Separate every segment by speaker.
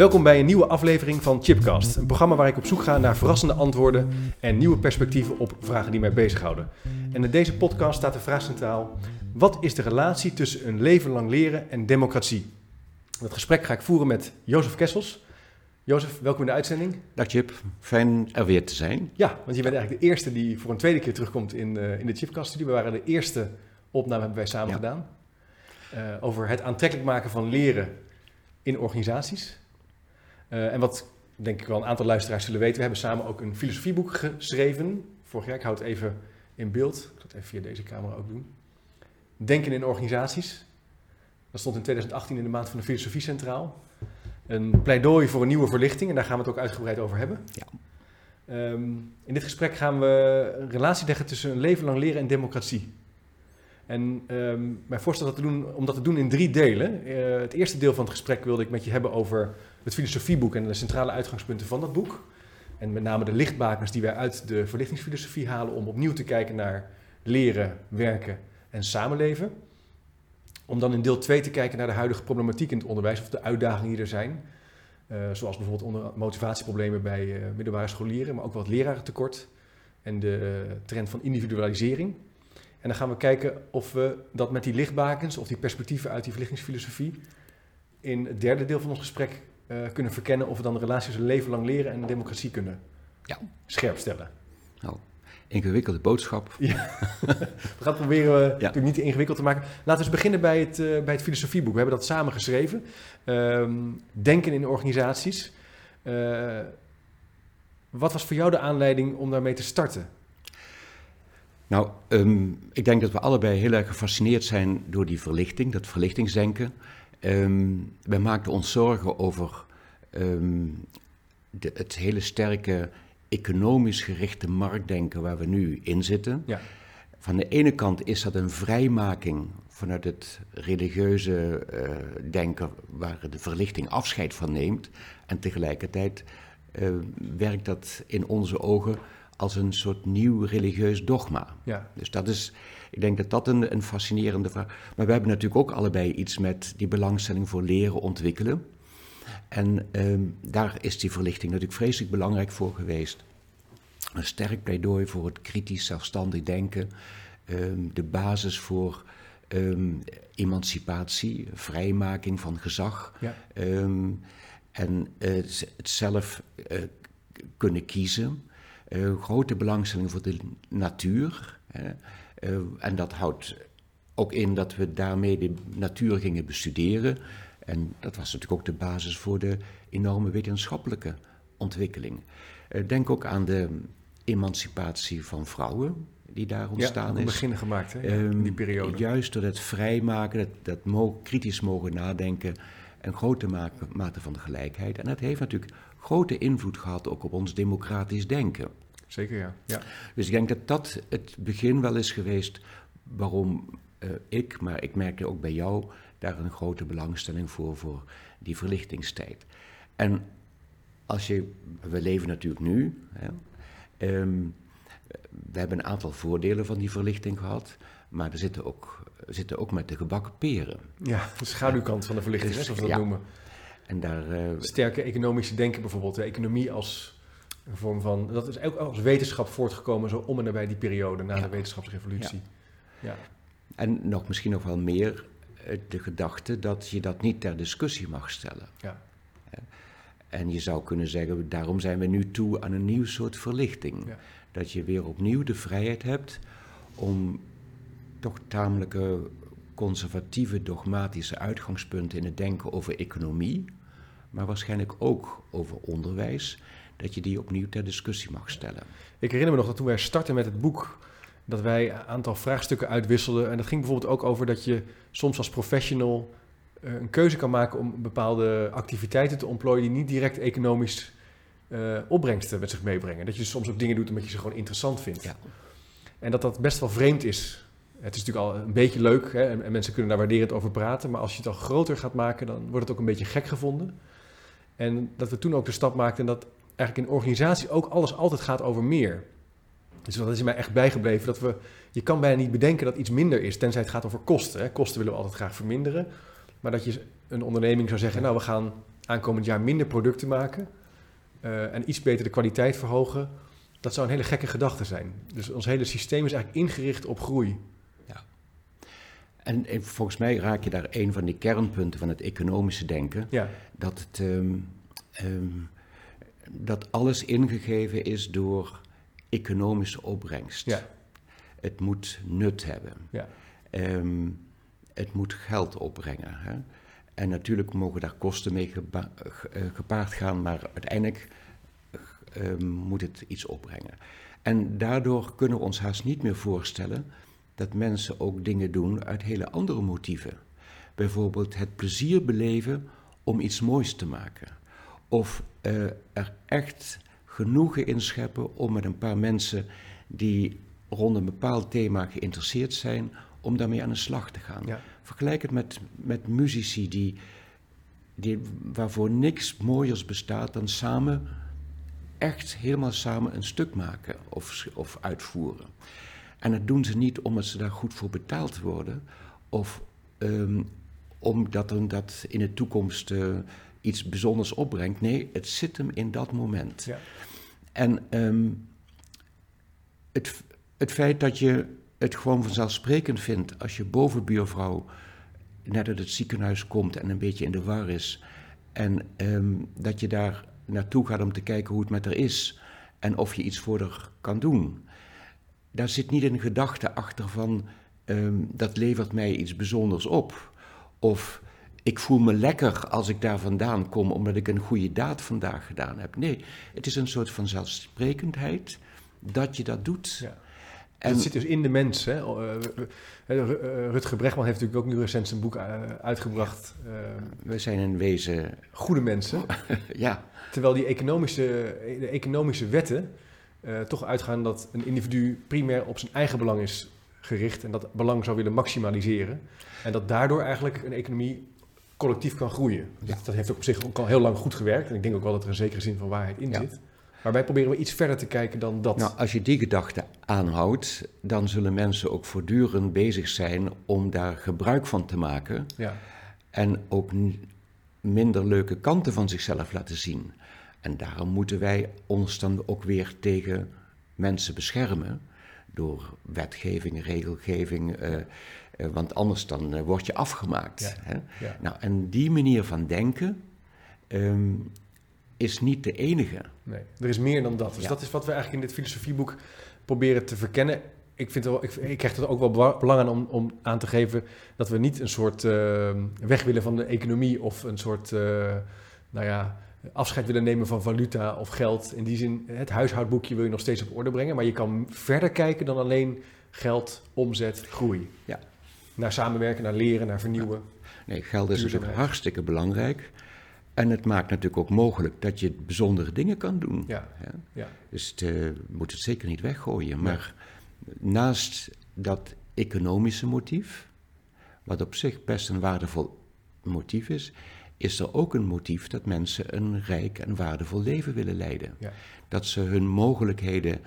Speaker 1: Welkom bij een nieuwe aflevering van Chipcast, een programma waar ik op zoek ga naar verrassende antwoorden en nieuwe perspectieven op vragen die mij bezighouden. En in deze podcast staat de vraag centraal: wat is de relatie tussen een leven lang leren en democratie? Dat gesprek ga ik voeren met Jozef Kessels. Jozef, welkom in de uitzending.
Speaker 2: Dag Chip, fijn er weer te zijn.
Speaker 1: Ja, want je bent eigenlijk de eerste die voor een tweede keer terugkomt in, uh, in de Chipcast-studie. We waren de eerste opname hebben wij samen
Speaker 2: Ja.
Speaker 1: gedaan. Uh, over het aantrekkelijk maken van leren in organisaties. Uh, en wat denk ik wel een aantal luisteraars zullen weten, we hebben samen ook een filosofieboek geschreven. Vorig jaar, ik houd het even in beeld. Ik zal het even via deze camera ook doen. Denken in organisaties. Dat stond in 2018 in de maand van de filosofie centraal. Een pleidooi voor een nieuwe verlichting en daar gaan we het ook uitgebreid over hebben.
Speaker 2: Ja.
Speaker 1: Um, in dit gesprek gaan we een relatie leggen tussen een leven lang leren en democratie. En um, mijn voorstel is dat te doen, om dat te doen in drie delen. Uh, het eerste deel van het gesprek wilde ik met je hebben over het filosofieboek en de centrale uitgangspunten van dat boek. En met name de lichtbakens die wij uit de verlichtingsfilosofie halen om opnieuw te kijken naar leren, werken en samenleven. Om dan in deel 2 te kijken naar de huidige problematiek in het onderwijs of de uitdagingen die er zijn. Uh, zoals bijvoorbeeld onder motivatieproblemen bij uh, middelbare scholieren, maar ook het lerarentekort en de trend van individualisering. En dan gaan we kijken of we dat met die lichtbakens of die perspectieven uit die verlichtingsfilosofie in het derde deel van ons gesprek uh, kunnen verkennen of we dan de relatie tussen leven lang leren en democratie kunnen
Speaker 2: ja.
Speaker 1: scherp stellen.
Speaker 2: Nou, ingewikkelde boodschap.
Speaker 1: Ja. we gaan proberen uh, ja. natuurlijk niet te ingewikkeld te maken. Laten we eens beginnen bij het, uh, bij het filosofieboek. We hebben dat samen geschreven. Um, denken in organisaties. Wat was voor jou de aanleiding om daarmee te starten?
Speaker 2: Nou, um, ik denk dat we allebei heel erg gefascineerd zijn door die verlichting, dat verlichtingsdenken. Um, wij maakten ons zorgen over um, de, het hele sterke economisch gerichte marktdenken waar we nu in zitten.
Speaker 1: Ja.
Speaker 2: Van de ene kant is dat een vrijmaking vanuit het religieuze uh, denken waar de verlichting afscheid van neemt. En tegelijkertijd uh, werkt dat in onze ogen als een soort nieuw religieus dogma.
Speaker 1: Ja.
Speaker 2: Dus dat is, ik denk dat dat een, een fascinerende vraag Maar we hebben natuurlijk ook allebei iets met die belangstelling voor leren ontwikkelen. En um, daar is die verlichting natuurlijk vreselijk belangrijk voor geweest. Een sterk pleidooi voor het kritisch zelfstandig denken, um, de basis voor um, emancipatie, vrijmaking van gezag.
Speaker 1: Ja.
Speaker 2: en uh, het zelf uh, kunnen kiezen. Uh, grote belangstelling voor de natuur. Hè. Uh, en dat houdt ook in dat we daarmee de natuur gingen bestuderen. En dat was natuurlijk ook de basis voor de enorme wetenschappelijke ontwikkeling. Uh, denk ook aan de emancipatie van vrouwen die daar ontstaan
Speaker 1: ja,
Speaker 2: is.
Speaker 1: beginnen gemaakt hè, in die periode.
Speaker 2: Juist door het vrijmaken, dat, dat mo kritisch mogen nadenken, een grote mate van de gelijkheid. En dat heeft natuurlijk grote invloed gehad ook op ons democratisch denken.
Speaker 1: Zeker, ja. ja.
Speaker 2: Dus ik denk dat dat het begin wel is geweest waarom uh, ik, maar ik merkte ook bij jou, daar een grote belangstelling voor, voor die verlichtingstijd. En als je, we leven natuurlijk nu, hè, um, we hebben een aantal voordelen van die verlichting gehad, maar er zitten ook, zitten ook met de gebakken peren.
Speaker 1: Ja, de schaduwkant van de verlichting,
Speaker 2: Dus,
Speaker 1: zoals we dat
Speaker 2: ja.
Speaker 1: noemen.
Speaker 2: En daar, uh,
Speaker 1: Sterke economische denken bijvoorbeeld, de economie als een vorm van, dat is ook als wetenschap voortgekomen, zo om en nabij die periode na
Speaker 2: Ja.
Speaker 1: de wetenschapsrevolutie. Ja.
Speaker 2: en nog misschien nog wel meer uh, de gedachte dat je dat niet ter discussie mag stellen.
Speaker 1: Ja.
Speaker 2: En je zou kunnen zeggen, daarom zijn we nu toe aan een nieuw soort verlichting.
Speaker 1: Ja.
Speaker 2: Dat je weer opnieuw de vrijheid hebt om toch tamelijke conservatieve, dogmatische uitgangspunten in het denken over economie, maar waarschijnlijk ook over onderwijs, dat je die opnieuw ter discussie mag stellen.
Speaker 1: Ik herinner me nog dat toen wij startten met het boek dat wij een aantal vraagstukken uitwisselden. En dat ging bijvoorbeeld ook over dat je soms als professional eh, een keuze kan maken om bepaalde activiteiten te ontplooien die niet direct economisch uh, opbrengsten met zich meebrengen. Dat je soms ook dingen doet omdat je ze gewoon interessant vindt. Ja. En dat dat best wel vreemd is. Het is natuurlijk al een beetje leuk hè, en, mensen kunnen daar waarderend over praten. Maar als je het al groter gaat maken, dan wordt het ook een beetje gek gevonden. En dat we toen ook de stap maakten dat eigenlijk in organisatie ook alles altijd gaat over meer. Dus dat is mij echt bijgebleven. Dat we, je kan bijna niet bedenken dat iets minder is, tenzij het gaat over kosten. Hè. Kosten willen we altijd graag verminderen. Maar dat je een onderneming zou zeggen, nou we gaan aankomend jaar minder producten maken. Uh, en iets beter de kwaliteit verhogen. Dat zou een hele gekke gedachte zijn. Dus ons hele systeem is eigenlijk ingericht op groei. Ja.
Speaker 2: En, volgens mij raak je daar een van die kernpunten van het economische denken. Ja. Dat, het, um, um, dat alles ingegeven is door economische opbrengst. Ja. Het moet nut hebben. Ja. Um, het moet geld opbrengen. Hè? En natuurlijk mogen daar kosten mee eh, gepaard gaan, maar uiteindelijk uh, moet het iets opbrengen. En daardoor kunnen we ons haast niet meer voorstellen dat mensen ook dingen doen uit hele andere motieven. Bijvoorbeeld het plezier beleven om iets moois te maken. Of uh, er echt genoegen in scheppen om met een paar mensen die rond een bepaald thema geïnteresseerd zijn, om daarmee aan de slag te gaan. Vergelijk het met, met muzici die, die, waarvoor niks mooiers bestaat dan samen, echt helemaal samen een stuk maken of, of uitvoeren. En dat doen ze niet omdat ze daar goed voor betaald worden of um, omdat dat in de toekomst uh, iets bijzonders opbrengt. Nee, het zit hem in dat moment. Ja. En um, het, het feit dat je het gewoon vanzelfsprekend vindt als je bovenbuurvrouw net uit het ziekenhuis komt en een beetje in de war is. En um, dat je daar naartoe gaat om te kijken hoe het met haar is en of je iets voor haar kan doen. Daar zit niet een gedachte achter van um, dat levert mij iets bijzonders op. Of ik voel me lekker als ik daar vandaan kom omdat ik een goede daad vandaag gedaan heb. Nee, het is een soort van zelfsprekendheid dat je dat doet. Ja.
Speaker 1: En het zit dus in de mens. Hè? Uh, Rutger Bregman heeft natuurlijk ook nu recent zijn boek uitgebracht.
Speaker 2: We zijn in wezen...
Speaker 1: Goede mensen. ja. Terwijl die economische, de economische wetten toch uitgaan dat een individu primair op zijn eigen belang is gericht en dat belang zou willen maximaliseren. En dat daardoor eigenlijk een economie collectief kan groeien. Ja. Dat, heeft op zich ook al heel lang goed gewerkt. En ik denk ook wel dat er een zekere zin van waarheid in zit. Maar wij proberen we iets verder te kijken dan dat.
Speaker 2: Nou, als je die gedachte aanhoudt, dan zullen mensen ook voortdurend bezig zijn om daar gebruik van te maken. Ja. En ook minder leuke kanten van zichzelf laten zien. En daarom moeten wij ons dan ook weer tegen mensen beschermen. Door wetgeving, regelgeving. Uh, want anders dan uh, word je afgemaakt. Ja. Hè? Ja. Nou, en die manier van denken. Um, is niet de enige.
Speaker 1: Nee, er is meer dan dat. Dus dat is wat we eigenlijk in dit filosofieboek proberen te verkennen. Ik, vind wel, ik, ik krijg er ook wel belang aan om, om aan te geven dat we niet een soort uh, weg willen van de economie of een soort, uh, nou ja, afscheid willen nemen van valuta of geld. In die zin, het huishoudboekje wil je nog steeds op orde brengen, maar je kan verder kijken dan alleen geld, omzet, groei. Ja. Naar samenwerken, naar leren, naar vernieuwen.
Speaker 2: Nee, geld is natuurlijk hartstikke belangrijk. En het maakt natuurlijk ook mogelijk dat je bijzondere dingen kan doen. Ja. ja. Dus je uh, moet het zeker niet weggooien. Maar naast dat economische motief, wat op zich best een waardevol motief is, is er ook een motief dat mensen een rijk en waardevol leven willen leiden. Ja. Dat ze hun mogelijkheden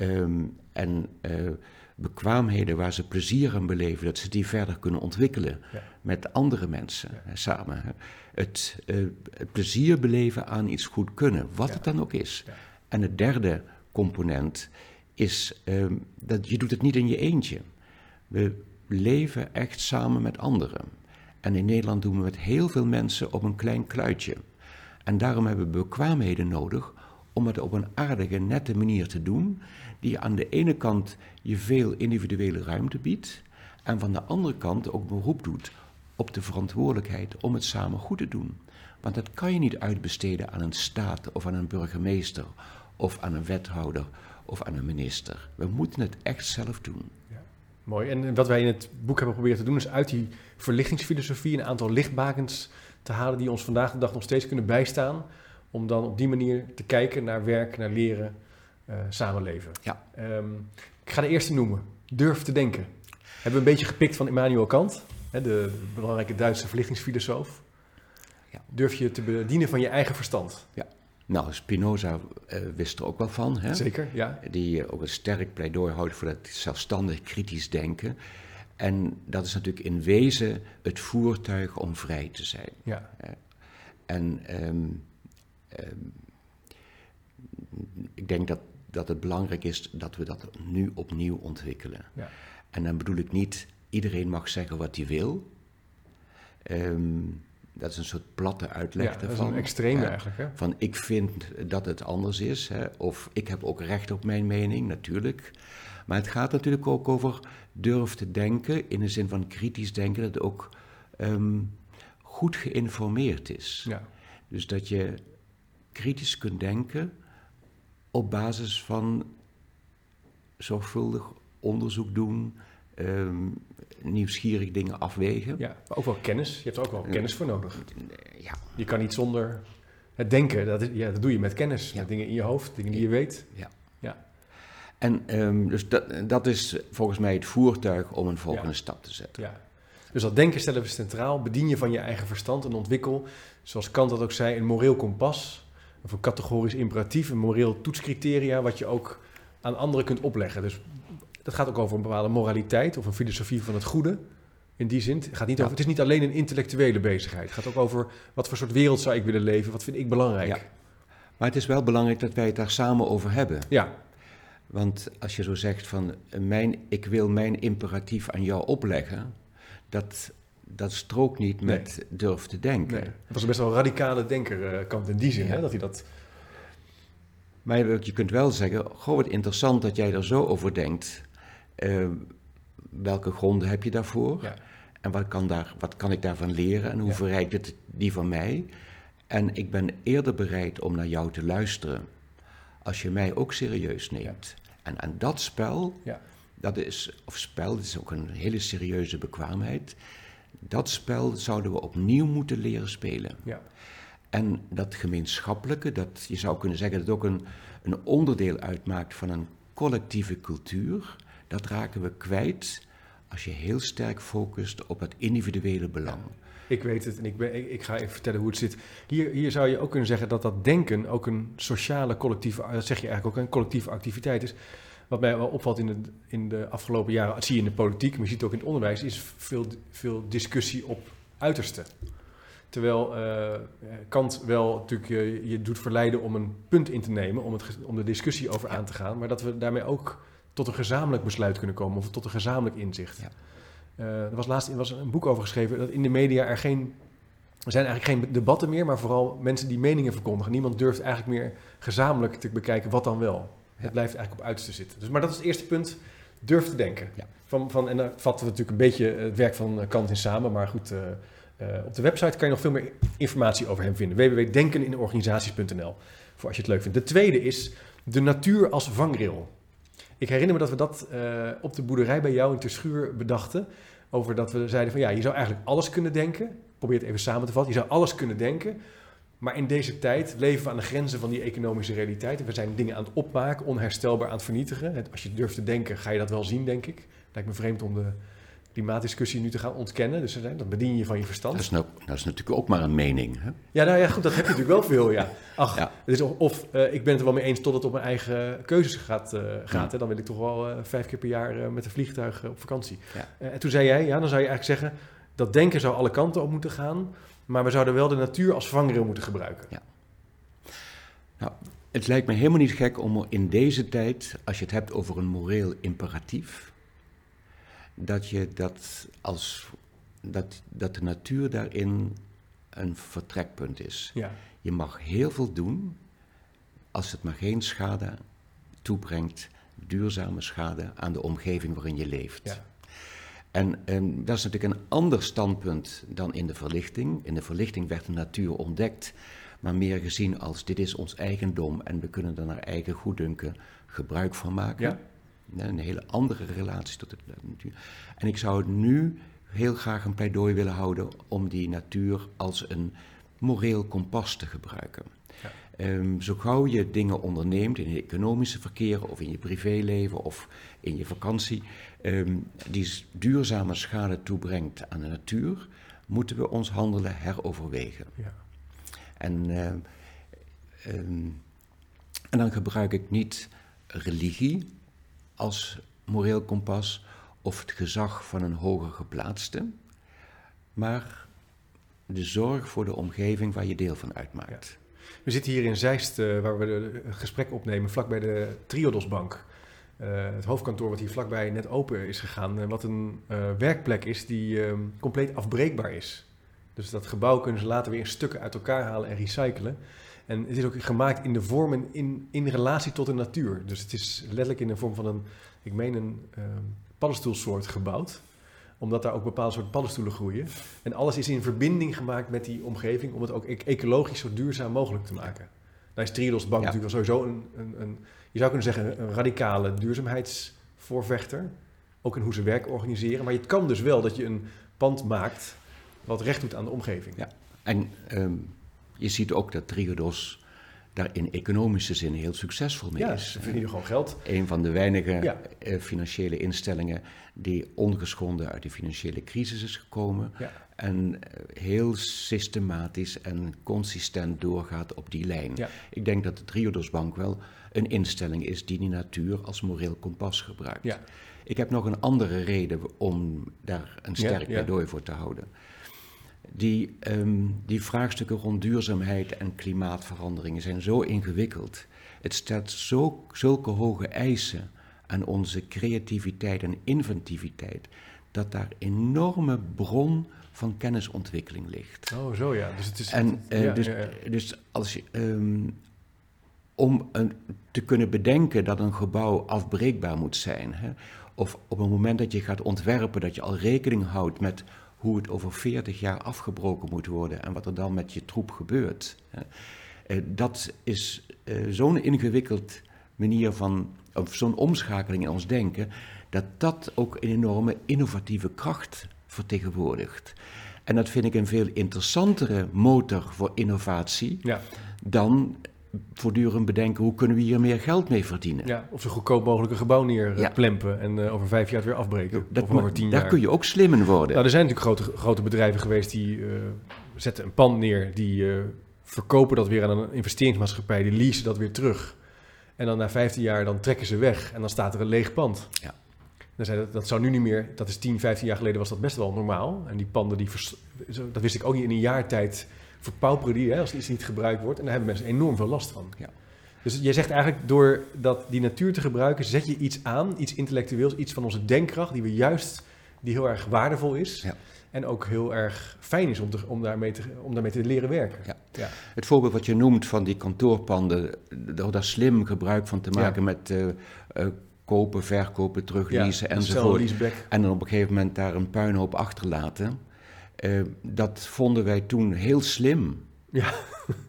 Speaker 2: um, en uh, bekwaamheden waar ze plezier aan beleven, dat ze die verder kunnen ontwikkelen met andere mensen ja. samen. Het, uh, het, plezier beleven aan iets goed kunnen, wat het dan ook is. En het derde component is uh, dat je doet het niet in je eentje. We leven echt samen met anderen. En in Nederland doen we met heel veel mensen op een klein kluitje. En daarom hebben we bekwaamheden nodig om het op een aardige, nette manier te doen, die aan de ene kant je veel individuele ruimte biedt, en van de andere kant ook beroep doet op de verantwoordelijkheid om het samen goed te doen. Want dat kan je niet uitbesteden aan een staat of aan een burgemeester of aan een wethouder of aan een minister. We moeten het echt zelf doen.
Speaker 1: Mooi. En wat wij in het boek hebben geprobeerd te doen, is uit die verlichtingsfilosofie een aantal lichtbakens te halen die ons vandaag de dag nog steeds kunnen bijstaan. Om dan op die manier te kijken naar werk, naar leren, samenleven.
Speaker 2: Ja.
Speaker 1: Ehm, ik ga de eerste noemen. Durf te denken. Hebben we een beetje gepikt van Immanuel Kant, hè, de belangrijke Duitse verlichtingsfilosoof. Ja. Durf je te bedienen van je eigen verstand.
Speaker 2: Ja. Nou, Spinoza uh, wist er ook wel van. Hè?
Speaker 1: Zeker, ja.
Speaker 2: Die uh, ook een sterk pleidooi houdt voor dat zelfstandig kritisch denken. En dat is natuurlijk in wezen het voertuig om vrij te zijn.
Speaker 1: Ja.
Speaker 2: Uh, en um, um, ik denk dat, dat het belangrijk is dat we dat nu opnieuw ontwikkelen.
Speaker 1: Ja.
Speaker 2: En dan bedoel ik niet, iedereen mag zeggen wat hij wil. Um, dat is een soort platte uitleg
Speaker 1: ja,
Speaker 2: ervan.
Speaker 1: Dat is een extreme eigenlijk. Hè?
Speaker 2: Van ik vind dat het anders is. Hè, of ik heb ook recht op mijn mening, natuurlijk. Maar het gaat natuurlijk ook over durf te denken, in de zin van kritisch denken, dat het ook um, goed geïnformeerd is.
Speaker 1: Ja.
Speaker 2: Dus dat je kritisch kunt denken op basis van zorgvuldig onderzoek doen, um, nieuwsgierig dingen afwegen.
Speaker 1: Ja, maar ook wel kennis. Je hebt er ook wel kennis voor nodig.
Speaker 2: Ja.
Speaker 1: Je kan niet zonder het denken. Dat, is, ja, dat doe je met kennis.
Speaker 2: Ja.
Speaker 1: Met dingen in je hoofd, dingen die je weet.
Speaker 2: Ja.
Speaker 1: Ja.
Speaker 2: En um, dus dat, dat is volgens mij het voertuig om een volgende
Speaker 1: Ja.
Speaker 2: stap te zetten.
Speaker 1: ja. Dus dat denken stellen we centraal. Bedien je van je eigen verstand en ontwikkel, zoals Kant dat ook zei, een moreel kompas. Of een categorisch imperatief, een moreel toetscriteria, wat je ook aan anderen kunt opleggen. Dus dat gaat ook over een bepaalde moraliteit of een filosofie van het goede. In die zin, het, gaat niet
Speaker 2: Ja.
Speaker 1: over, het is niet alleen een intellectuele bezigheid. Het gaat ook over wat voor soort wereld zou ik willen leven, wat vind ik belangrijk.
Speaker 2: Ja. Maar het is wel belangrijk dat wij het daar samen over hebben.
Speaker 1: ja.
Speaker 2: Want als je zo zegt van mijn, ik wil mijn imperatief aan jou opleggen, dat, dat strookt niet
Speaker 1: Nee.
Speaker 2: met durf te denken.
Speaker 1: Nee. Het was best wel een radicale denker, eh, in die zin,
Speaker 2: Ja.
Speaker 1: hè, dat hij dat...
Speaker 2: Maar je- kunt wel zeggen, goh wat interessant dat jij er zo over denkt. Eh, welke gronden heb je daarvoor?
Speaker 1: Ja.
Speaker 2: En wat kan, daar, wat kan ik daarvan leren en hoe
Speaker 1: Ja.
Speaker 2: verrijkt het die van mij? En ik ben eerder bereid om naar jou te luisteren als je mij ook serieus neemt. En aan dat spel,
Speaker 1: Ja.
Speaker 2: dat is, of spel, dat is ook een hele serieuze bekwaamheid. Dat spel zouden we opnieuw moeten leren spelen.
Speaker 1: Ja.
Speaker 2: En dat gemeenschappelijke, dat je zou kunnen zeggen dat het ook een, een onderdeel uitmaakt van een collectieve cultuur, dat raken we kwijt als je heel sterk focust op het individuele belang.
Speaker 1: Ik weet het en ik, ben, ik, ik ga even vertellen hoe het zit. Hier, hier zou je ook kunnen zeggen dat dat denken ook een sociale collectieve, dat zeg je eigenlijk ook, een collectieve activiteit is. Wat mij wel opvalt in de, in de afgelopen jaren, dat zie je in de politiek, maar je ziet het ook in het onderwijs, is veel, veel discussie op uiterste. Terwijl eh, Kant wel natuurlijk je, je doet verleiden om een punt in te nemen, om, het, om de discussie over aan te gaan, maar dat we daarmee ook tot een gezamenlijk besluit kunnen komen of tot een gezamenlijk inzicht.
Speaker 2: Ja.
Speaker 1: Eh, er was laatst er was een boek over geschreven dat in de media er geen. Er zijn eigenlijk geen debatten meer, maar vooral mensen die meningen verkondigen. Niemand durft eigenlijk meer gezamenlijk te bekijken wat dan wel. Het blijft eigenlijk op uiterste zitten. Dus, maar dat is het eerste punt. Durf te denken. Van, van, en daar vatten we natuurlijk een beetje het werk van eh, Kant in samen. Maar goed, eh, eh, op de website kan je nog veel meer informatie over hem vinden. www.denkeninорganisaties.nl Voor als je het leuk vindt. De tweede is de natuur als vangrail. Ik herinner me dat we dat op de boerderij bij jou in Terschuur bedachten. Over dat we zeiden van ja, je zou eigenlijk alles kunnen denken. Probeer het even samen te vatten. Je zou alles kunnen denken. Maar in deze tijd leven we aan de grenzen van die economische realiteit. En we zijn dingen aan het opmaken, onherstelbaar aan het vernietigen. Als je durft te denken, ga je dat wel zien, denk ik. Lijkt me vreemd om de klimaatdiscussie nu te gaan ontkennen. Dus eh, dan bedien je van je verstand.
Speaker 2: Dat is, nou, dat is natuurlijk ook maar een mening. Hè?
Speaker 1: Ja, nou ja, goed, dat heb je natuurlijk wel veel, ja. Ach,
Speaker 2: Ja.
Speaker 1: is of, of eh, ik ben het er wel mee eens tot het op mijn eigen keuzes gaat. eh, gaat hè. Dan wil ik toch wel vijf keer per jaar met een vliegtuig op vakantie.
Speaker 2: Ja.
Speaker 1: En toen zei jij, ja, dan zou je eigenlijk zeggen... dat denken zou alle kanten op moeten gaan... maar we zouden wel de natuur als vangrail moeten gebruiken.
Speaker 2: Nou, het lijkt me helemaal niet gek om in deze tijd, als je het hebt over een moreel imperatief, dat je dat als dat, dat de natuur daarin een vertrekpunt is.
Speaker 1: Ja,
Speaker 2: Je mag heel veel doen als het maar geen schade toebrengt, duurzame schade aan de omgeving waarin je leeft.
Speaker 1: ja,
Speaker 2: En ehm, dat is natuurlijk een ander standpunt dan in de verlichting. In de verlichting werd de natuur ontdekt, maar meer gezien als dit is ons eigendom en we kunnen er naar eigen goeddunken gebruik van maken.
Speaker 1: Ja.
Speaker 2: Een hele andere relatie tot de natuur. En ik zou het nu heel graag een pleidooi willen houden om die natuur als een moreel kompas te gebruiken.
Speaker 1: Ja.
Speaker 2: Ehm, zo gauw je dingen onderneemt in je economische verkeer of in je privéleven of in je vakantie, ehm, die duurzame schade toebrengt aan de natuur, moeten we ons handelen heroverwegen.
Speaker 1: Ja.
Speaker 2: En, ehm, ehm, en dan gebruik ik niet religie als moreel kompas of het gezag van een hoger geplaatste, maar de zorg voor de omgeving waar je deel van uitmaakt.
Speaker 1: We zitten hier in Zeist, eh, waar we het gesprek opnemen, vlakbij de Triodosbank. Eh, het hoofdkantoor wat hier vlakbij net open is gegaan. eh, wat een eh, werkplek is die ehm, compleet afbreekbaar is. Dus dat gebouw kunnen ze later weer in stukken uit elkaar halen en recyclen. En het is ook gemaakt in de vorm en in, in relatie tot de natuur. Dus het is letterlijk in de vorm van een, ik meen een ehm, paddenstoelsoort gebouwd. Omdat daar ook bepaalde soorten paddenstoelen groeien. En alles is in verbinding gemaakt met die omgeving om het ook e- ecologisch zo duurzaam mogelijk te maken. Daar is Triodos Bank
Speaker 2: Ja.
Speaker 1: natuurlijk wel sowieso een, een, een, je zou kunnen zeggen, een radicale duurzaamheidsvoorvechter. Ook in hoe ze werk organiseren. Maar het kan dus wel dat je een pand maakt wat recht doet aan de omgeving.
Speaker 2: Ja. En ehm, je ziet ook dat Triodos daar in economische zin heel succesvol mee
Speaker 1: Ja,
Speaker 2: is.
Speaker 1: ze verdienen gewoon geld.
Speaker 2: Een van de weinige
Speaker 1: Ja.
Speaker 2: eh, financiële instellingen die ongeschonden uit de financiële crisis is gekomen.
Speaker 1: Ja.
Speaker 2: En eh, heel systematisch en consistent doorgaat op die lijn.
Speaker 1: Ja.
Speaker 2: Ik denk dat de Triodosbank wel een instelling is die die natuur als moreel kompas gebruikt.
Speaker 1: Ja.
Speaker 2: Ik heb nog een andere reden om daar een sterk
Speaker 1: ja.
Speaker 2: pleidooi voor te houden. Die, ehm, die vraagstukken rond duurzaamheid en klimaatveranderingen zijn zo ingewikkeld. Het stelt zo, zulke hoge eisen aan onze creativiteit en inventiviteit, dat daar enorme bron van kennisontwikkeling ligt.
Speaker 1: Oh, zo ja. Dus het is.
Speaker 2: En eh,
Speaker 1: ja,
Speaker 2: dus,
Speaker 1: ja, ja.
Speaker 2: dus als je, ehm, om een, te kunnen bedenken dat een gebouw afbreekbaar moet zijn, hè, of op het moment dat je gaat ontwerpen, dat je al rekening houdt met hoe het over 40 jaar afgebroken moet worden en wat er dan met je troep gebeurt. Hè. Eh, dat is eh, zo'n ingewikkeld manier van, of zo'n omschakeling in ons denken, dat dat ook een enorme innovatieve kracht vertegenwoordigt. En dat vind ik een veel interessantere motor voor innovatie
Speaker 1: Ja,
Speaker 2: dan voortdurend bedenken hoe kunnen we hier meer geld mee verdienen.
Speaker 1: ja, of zo goedkoop mogelijk een gebouw
Speaker 2: Ja.
Speaker 1: neerplempen en eh, over vijf jaar het weer afbreken.
Speaker 2: Dat
Speaker 1: of over tien
Speaker 2: daar
Speaker 1: jaar.
Speaker 2: kun je ook slim in worden.
Speaker 1: Nou, er zijn natuurlijk grote, grote bedrijven geweest die eh, zetten een pand neer, die eh, verkopen dat weer aan een investeringsmaatschappij, die leasen dat weer terug. En dan na 15 jaar dan trekken ze weg en dan staat er een leeg pand.
Speaker 2: Ja.
Speaker 1: Dan zei dat, dat zou nu niet meer, dat is 10, 15 jaar geleden was dat best wel normaal. En die panden, die dat wist ik ook niet, in een jaar tijd verpauperen die hè, als iets niet gebruikt wordt. En daar hebben mensen enorm veel last van.
Speaker 2: Ja.
Speaker 1: Dus jij zegt eigenlijk, door dat die natuur te gebruiken, zet je iets aan, iets intellectueels, iets van onze denkkracht, die we juist, die heel erg waardevol is.
Speaker 2: Ja.
Speaker 1: En ook heel erg fijn is om, te, om, daarmee te, om daarmee te leren werken.
Speaker 2: Ja.
Speaker 1: Ja.
Speaker 2: Het voorbeeld wat je noemt van die kantoorpanden, door daar slim gebruik van te maken met eh, eh, kopen, verkopen, terugleasen
Speaker 1: Ja,
Speaker 2: enzovoort. En dan op een gegeven moment daar een puinhoop achterlaten. Eh, dat vonden wij toen heel slim.
Speaker 1: Ja,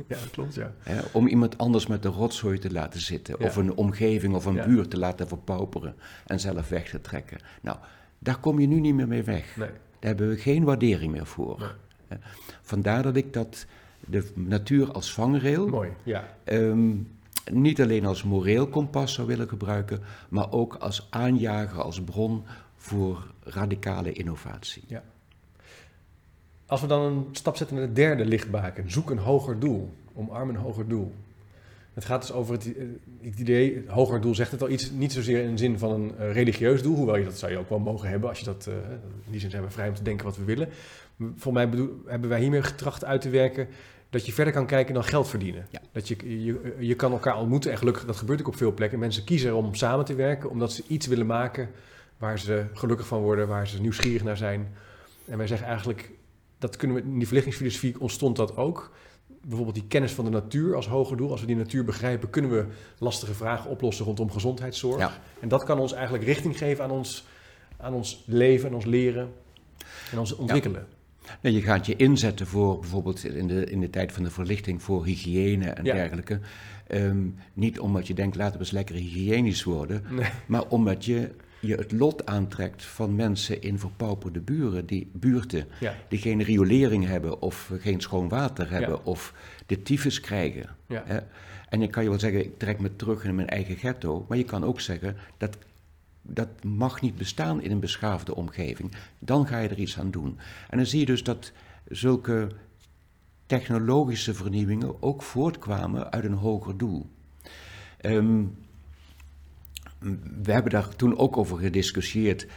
Speaker 1: klopt, ja.
Speaker 2: Om iemand anders met de rotzooi te laten zitten.
Speaker 1: Ja.
Speaker 2: Of een omgeving of een
Speaker 1: Ja.
Speaker 2: buurt te laten verpauperen. En zelf weg te trekken. Nou, daar kom je nu niet meer mee weg.
Speaker 1: Nee.
Speaker 2: Daar hebben we geen waardering meer voor.
Speaker 1: Nee.
Speaker 2: Vandaar dat ik dat de natuur als vangrail...
Speaker 1: Mooi, ja.
Speaker 2: ehm, niet alleen als moreel kompas zou willen gebruiken... maar ook als aanjager, als bron voor radicale innovatie.
Speaker 1: Als we dan een stap zetten naar de derde lichtbaken, zoek een hoger doel, omarm een hoger doel. Het gaat dus over het, eh, het idee, het hoger doel zegt het al iets, niet zozeer in de zin van een eh, religieus doel, hoewel je dat zou je ook wel mogen hebben als je dat, eh, in die zin zijn we vrij om te denken wat we willen. Voor mij bedoel, hebben wij hiermee getracht uit te werken dat je verder kan kijken dan geld verdienen.
Speaker 2: Ja.
Speaker 1: Dat je, je, je kan elkaar ontmoeten en gelukkig, dat gebeurt ook op veel plekken. Mensen kiezen om samen te werken, omdat ze iets willen maken waar ze gelukkig van worden, waar ze nieuwsgierig naar zijn. En wij zeggen eigenlijk, dat kunnen we, in die verlichtingsfilosofie ontstond dat ook. Bijvoorbeeld die kennis van de natuur als hoger doel. Als we die natuur begrijpen, kunnen we lastige vragen oplossen rondom gezondheidszorg.
Speaker 2: Ja.
Speaker 1: En dat kan ons eigenlijk richting geven aan ons, aan ons leven en ons leren en ons ontwikkelen.
Speaker 2: Nou, je gaat je inzetten voor bijvoorbeeld in de, in de tijd van de verlichting voor hygiëne en
Speaker 1: Ja.
Speaker 2: dergelijke. Ehm, niet omdat je denkt, laten we eens lekker hygiënisch worden,
Speaker 1: Nee.
Speaker 2: maar omdat je je het lot aantrekt van mensen in verpauperde buren, die, buurten
Speaker 1: Ja,
Speaker 2: die geen riolering hebben of geen schoon water hebben
Speaker 1: Ja.
Speaker 2: of de tyfus krijgen.
Speaker 1: ja,
Speaker 2: Hè? En dan kan je wel zeggen, ik trek me terug in mijn eigen ghetto, maar je kan ook zeggen, dat, dat mag niet bestaan in een beschaafde omgeving. Dan ga je er iets aan doen. En dan zie je dus dat zulke technologische vernieuwingen ook voortkwamen uit een hoger doel. Ehm, we hebben daar toen ook over gediscussieerd.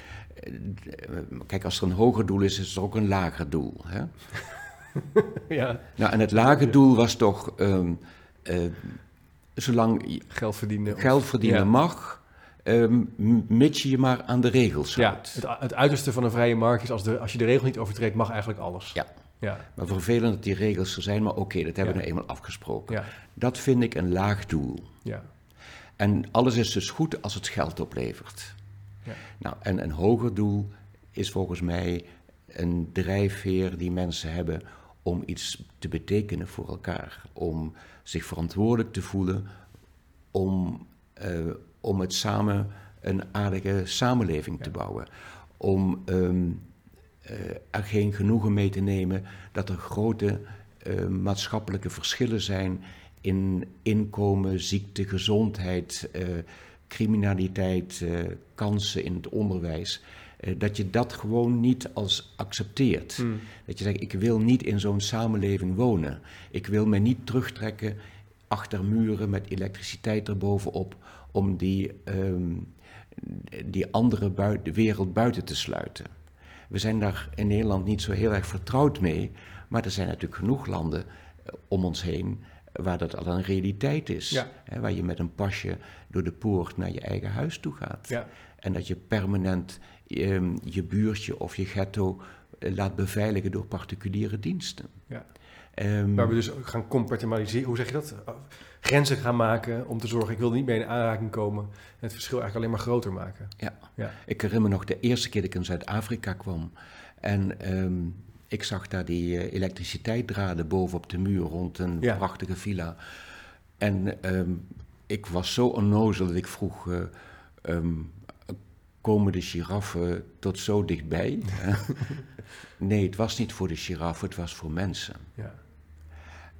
Speaker 2: Kijk, als er een hoger doel is, is er ook een lager doel. Hè?
Speaker 1: ja.
Speaker 2: Nou, en het lage doel was toch, ehm, eh, zolang je
Speaker 1: Geld verdienen.
Speaker 2: geld verdienen
Speaker 1: Ja.
Speaker 2: mag, ehm, m- mits je je maar aan de regels
Speaker 1: Ja,
Speaker 2: houdt.
Speaker 1: het, het uiterste van een vrije markt is als, de, als je de regel niet overtreedt, mag eigenlijk alles.
Speaker 2: Ja.
Speaker 1: Ja,
Speaker 2: Maar vervelend dat die regels er zijn, maar oké, dat hebben we
Speaker 1: Ja.
Speaker 2: nou eenmaal afgesproken.
Speaker 1: ja,
Speaker 2: Dat vind ik een laag doel.
Speaker 1: ja.
Speaker 2: En alles is dus goed als het geld oplevert.
Speaker 1: Ja.
Speaker 2: Nou, en een hoger doel is volgens mij een drijfveer die mensen hebben om iets te betekenen voor elkaar. Om zich verantwoordelijk te voelen, om, eh, om het samen een aardige samenleving te bouwen. Om ehm, eh, er geen genoegen mee te nemen dat er grote eh, maatschappelijke verschillen zijn in inkomen, ziekte, gezondheid, eh, criminaliteit, eh, kansen in het onderwijs. Eh, dat je dat gewoon niet als accepteert.
Speaker 1: Hmm.
Speaker 2: Dat je zegt, ik wil niet in zo'n samenleving wonen. Ik wil me niet terugtrekken achter muren met elektriciteit erbovenop om die, ehm, die andere bui- de wereld buiten te sluiten. We zijn daar in Nederland niet zo heel erg vertrouwd mee, maar er zijn natuurlijk genoeg landen om ons heen waar dat al een realiteit is.
Speaker 1: Ja.
Speaker 2: Hè, waar je met een pasje door de poort naar je eigen huis toe gaat.
Speaker 1: Ja.
Speaker 2: En dat je permanent ehm, je buurtje of je ghetto eh, laat beveiligen door particuliere diensten.
Speaker 1: Ja.
Speaker 2: Ehm,
Speaker 1: Waar we dus gaan compartimentaliseren, hoe zeg je dat? Uh, Grenzen gaan maken om te zorgen, ik wil niet mee in aanraking komen. En het verschil eigenlijk alleen maar groter maken.
Speaker 2: Ja.
Speaker 1: Ja.
Speaker 2: Ik herinner me nog de eerste keer dat ik in Zuid-Afrika kwam. En ehm, ik zag daar die eh, elektriciteitsdraden boven op de muur rond een
Speaker 1: Ja.
Speaker 2: prachtige villa. En ehm, ik was zo onnozel dat ik vroeg, eh, ehm, komen de giraffen tot zo dichtbij? nee, het was niet voor de giraffen, het was voor mensen.
Speaker 1: Ja.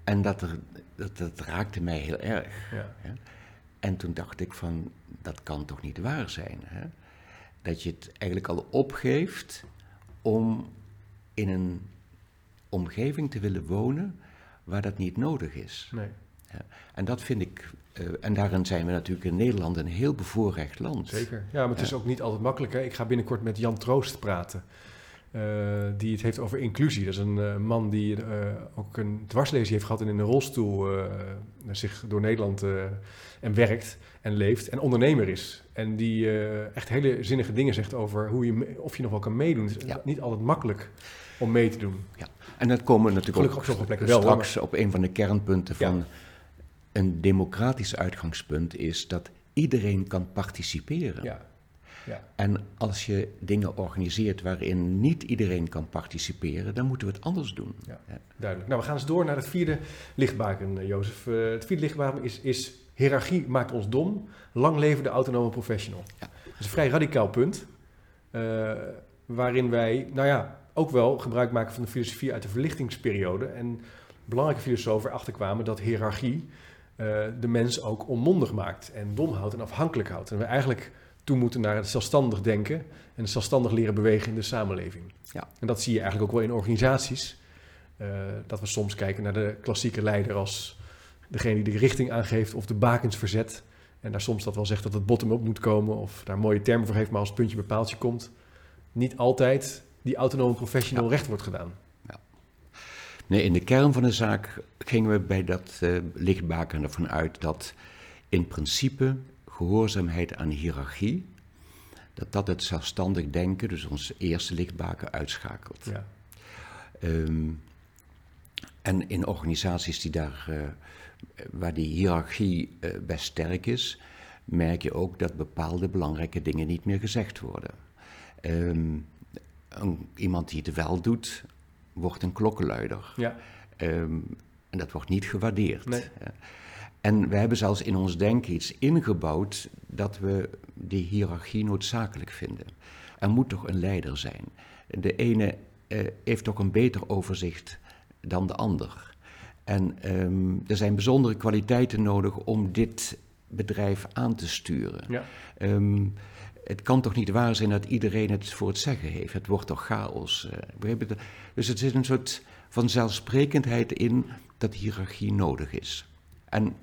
Speaker 2: En dat, er, dat, dat raakte mij heel erg.
Speaker 1: Ja.
Speaker 2: En toen dacht ik van, dat kan toch niet waar zijn? Hè? Dat je het eigenlijk al opgeeft om in een omgeving te willen wonen waar dat niet nodig is.
Speaker 1: Nee,
Speaker 2: En dat vind ik, eh, en daarin zijn we natuurlijk in Nederland een heel bevoorrecht land.
Speaker 1: zeker. Ja, maar het is
Speaker 2: Ja.
Speaker 1: ook niet altijd makkelijk. Hè? Ik ga binnenkort met Jan Troost praten. eh, die het heeft over inclusie. Dat is een eh, man die ook een dwarslesie heeft gehad en in een rolstoel zich door Nederland en werkt en leeft en ondernemer is. En die echt hele zinnige dingen zegt over hoe je, of je nog wel kan meedoen. Het is
Speaker 2: Ja.
Speaker 1: niet altijd makkelijk om mee te doen.
Speaker 2: En dat komen we natuurlijk
Speaker 1: Gelukkig
Speaker 2: ook
Speaker 1: op plekken wel,
Speaker 2: straks op een van de kernpunten
Speaker 1: Ja.
Speaker 2: van een democratisch uitgangspunt is dat iedereen kan participeren.
Speaker 1: Ja, ja.
Speaker 2: En als je dingen organiseert waarin niet iedereen kan participeren, dan moeten we het anders doen.
Speaker 1: Ja. Duidelijk. Nou, we gaan eens door naar het vierde lichtbaken, eh, Jozef. Eh, het vierde lichtbaken is, is hiërarchie maakt ons dom. Lang leven de autonome professional.
Speaker 2: Ja.
Speaker 1: Dat is een vrij radicaal punt. eh, waarin wij, nou ja, ook wel gebruik maken van de filosofie uit de verlichtingsperiode. En belangrijke filosofen achterkwamen dat hiërarchie eh, de mens ook onmondig maakt. En dom houdt en afhankelijk houdt. En we eigenlijk toe moeten naar het zelfstandig denken. En het zelfstandig leren bewegen in de samenleving.
Speaker 2: Ja.
Speaker 1: En dat zie je eigenlijk ook wel in organisaties. Eh, dat we soms kijken naar de klassieke leider als degene die de richting aangeeft of de bakens verzet. En daar soms dat wel zegt dat het bottom-up moet komen of daar mooie termen voor heeft, maar als het puntje bepaaltje komt, niet altijd die autonome professional
Speaker 2: Ja.
Speaker 1: recht wordt gedaan.
Speaker 2: Nee, in de kern van de zaak gingen we bij dat eh lichtbaken ervan uit dat in principe gehoorzaamheid aan hiërarchie, dat dat het zelfstandig denken, dus ons eerste lichtbaken, uitschakelt.
Speaker 1: Ja.
Speaker 2: Ehm, en in organisaties die daar, eh, waar die hiërarchie eh, best sterk is, merk je ook dat bepaalde belangrijke dingen niet meer gezegd worden. Ehm, een- iemand die het wel doet, wordt een klokkenluider.
Speaker 1: Ja.
Speaker 2: Ehm, en dat wordt niet gewaardeerd.
Speaker 1: Nee.
Speaker 2: En we hebben zelfs in ons denken iets ingebouwd dat we die hiërarchie noodzakelijk vinden. Er moet toch een leider zijn. De ene eh, heeft toch een beter overzicht dan de ander. En ehm, er zijn bijzondere kwaliteiten nodig om dit bedrijf aan te sturen.
Speaker 1: Ja.
Speaker 2: Ehm, het kan toch niet waar zijn dat iedereen het voor het zeggen heeft? Het wordt toch chaos? eh? Dus er zit een soort vanzelfsprekendheid in dat hiërarchie nodig is. En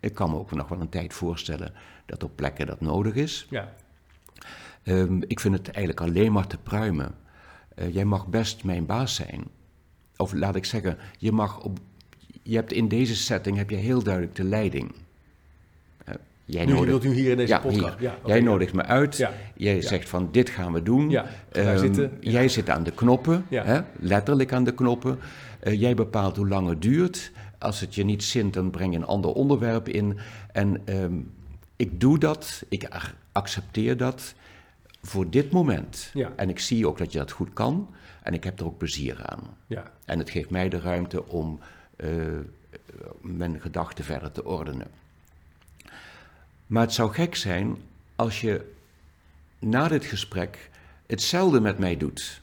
Speaker 2: ik kan me ook nog wel een tijd voorstellen dat op plekken dat nodig is.
Speaker 1: Ja.
Speaker 2: Ehm, ik vind het eigenlijk alleen maar te pruimen. Eh, jij mag best mijn baas zijn. Of laat ik zeggen, je mag op. Je hebt in deze setting heb je heel duidelijk de leiding. Jij
Speaker 1: Nu,
Speaker 2: nodigt-
Speaker 1: wilt u hier in deze
Speaker 2: ja,
Speaker 1: podcast.
Speaker 2: hier.
Speaker 1: Ja, oké,
Speaker 2: jij nodigt me uit.
Speaker 1: Ja.
Speaker 2: Jij zegt van dit gaan we doen. Ehm,
Speaker 1: zitten.
Speaker 2: Jij zit aan de knoppen, hè? letterlijk aan de knoppen. Eh, jij bepaalt hoe lang het duurt. Als het je niet zint, dan breng je een ander onderwerp in. En ehm, ik doe dat, ik ac- accepteer dat voor dit moment. En ik zie ook dat je dat goed kan. En ik heb er ook plezier aan.
Speaker 1: Ja.
Speaker 2: En het geeft mij de ruimte om eh, mijn gedachten verder te ordenen. Maar het zou gek zijn als je na dit gesprek hetzelfde met mij doet.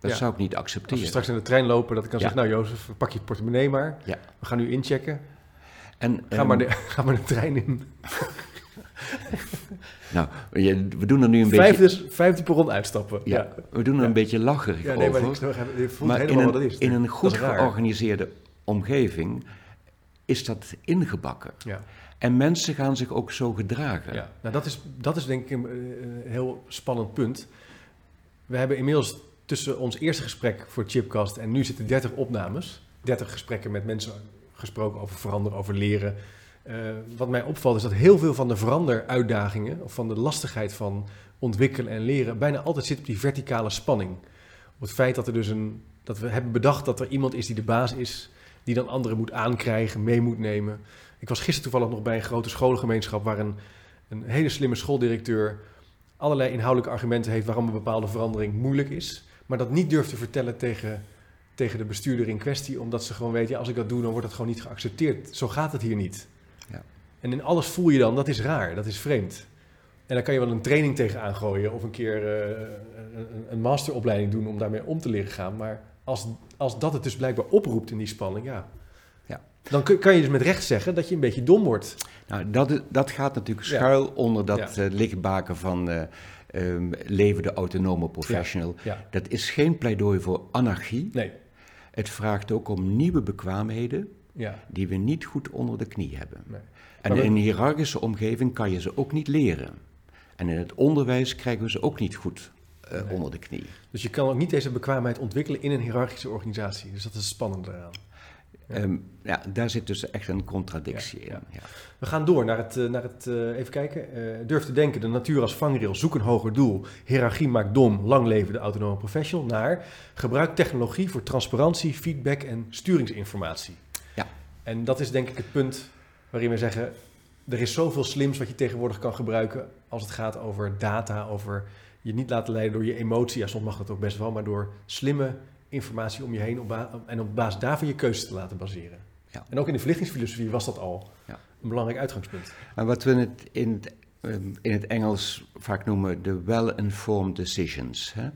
Speaker 2: Dat
Speaker 1: Ja.
Speaker 2: zou ik niet
Speaker 1: Als
Speaker 2: accepteren.
Speaker 1: we straks in de trein lopen, dat ik dan
Speaker 2: Ja.
Speaker 1: zeg, nou Jozef, pak je portemonnee maar.
Speaker 2: Ja.
Speaker 1: We gaan nu inchecken.
Speaker 2: En,
Speaker 1: Ga,
Speaker 2: ehm,
Speaker 1: maar, de, ga maar de trein in.
Speaker 2: nou, we doen er nu een
Speaker 1: Vijf,
Speaker 2: beetje,
Speaker 1: dus, vijfde perron uitstappen.
Speaker 2: ja, we doen er een beetje lacherig
Speaker 1: Ja, nee, maar
Speaker 2: over.
Speaker 1: ik,
Speaker 2: maar in een,
Speaker 1: is.
Speaker 2: in een goed georganiseerde omgeving is dat ingebakken.
Speaker 1: Ja.
Speaker 2: En mensen gaan zich ook zo gedragen.
Speaker 1: Ja, nou dat is, dat is denk ik een, eh, heel spannend punt. We hebben inmiddels tussen ons eerste gesprek voor Chipcast en nu zitten 30 opnames. 30 gesprekken met mensen gesproken over veranderen, over leren. Eh, wat mij opvalt is dat heel veel van de veranderuitdagingen, of van de lastigheid van ontwikkelen en leren, bijna altijd zit op die verticale spanning. Op het feit dat, er dus een, dat we hebben bedacht dat er iemand is die de baas is, die dan anderen moet aankrijgen, mee moet nemen. Ik was gisteren toevallig nog bij een grote scholengemeenschap waar een, een hele slimme schooldirecteur allerlei inhoudelijke argumenten heeft waarom een bepaalde verandering moeilijk is, maar dat niet durft te vertellen tegen, tegen de bestuurder in kwestie, omdat ze gewoon weet, ja, als ik dat doe, dan wordt het gewoon niet geaccepteerd. Zo gaat het hier niet.
Speaker 2: Ja.
Speaker 1: En in alles voel je dan, dat is raar, dat is vreemd. En dan kan je wel een training tegenaan gooien of een keer eh, een, een masteropleiding doen om daarmee om te leren gaan. Maar als, als dat het dus blijkbaar oproept in die spanning, ja. Dan kun, kan je dus met recht zeggen dat je een beetje dom wordt.
Speaker 2: Nou, dat, dat gaat natuurlijk
Speaker 1: Ja.
Speaker 2: schuil onder dat
Speaker 1: Ja.
Speaker 2: eh, lichtbaken van eh ehm, levende autonome professional.
Speaker 1: Ja.
Speaker 2: Dat is geen pleidooi voor anarchie.
Speaker 1: Nee.
Speaker 2: Het vraagt ook om nieuwe bekwaamheden die we niet goed onder de knie hebben.
Speaker 1: Nee.
Speaker 2: En
Speaker 1: we-
Speaker 2: in een hiërarchische omgeving kan je ze ook niet leren. En in het onderwijs krijgen we ze ook niet goed eh,
Speaker 1: Nee.
Speaker 2: onder de knie.
Speaker 1: Dus je kan ook niet deze bekwaamheid ontwikkelen in een hiërarchische organisatie. Dus dat is het spannende eraan. Ja.
Speaker 2: Ehm, ja, daar zit dus echt een contradictie in.
Speaker 1: We gaan door naar het, eh, naar het eh, even kijken. Eh, durf te denken, de natuur als vangrail, zoek een hoger doel. Hiërarchie maakt dom, lang leven de autonome professional. Naar gebruik technologie voor transparantie, feedback en sturingsinformatie.
Speaker 2: Ja.
Speaker 1: En dat is denk ik het punt waarin we zeggen, er is zoveel slims wat je tegenwoordig kan gebruiken als het gaat over data, over je niet laten leiden door je emotie. Ja, soms mag dat ook best wel, maar door slimme informatie om je heen op en op basis daarvan je keuzes te laten baseren.
Speaker 2: Ja.
Speaker 1: En ook in de verlichtingsfilosofie was dat al
Speaker 2: Ja.
Speaker 1: een belangrijk uitgangspunt.
Speaker 2: Maar wat we in het, in, het, ehm, in het Engels vaak noemen de well-informed decisions. Hè?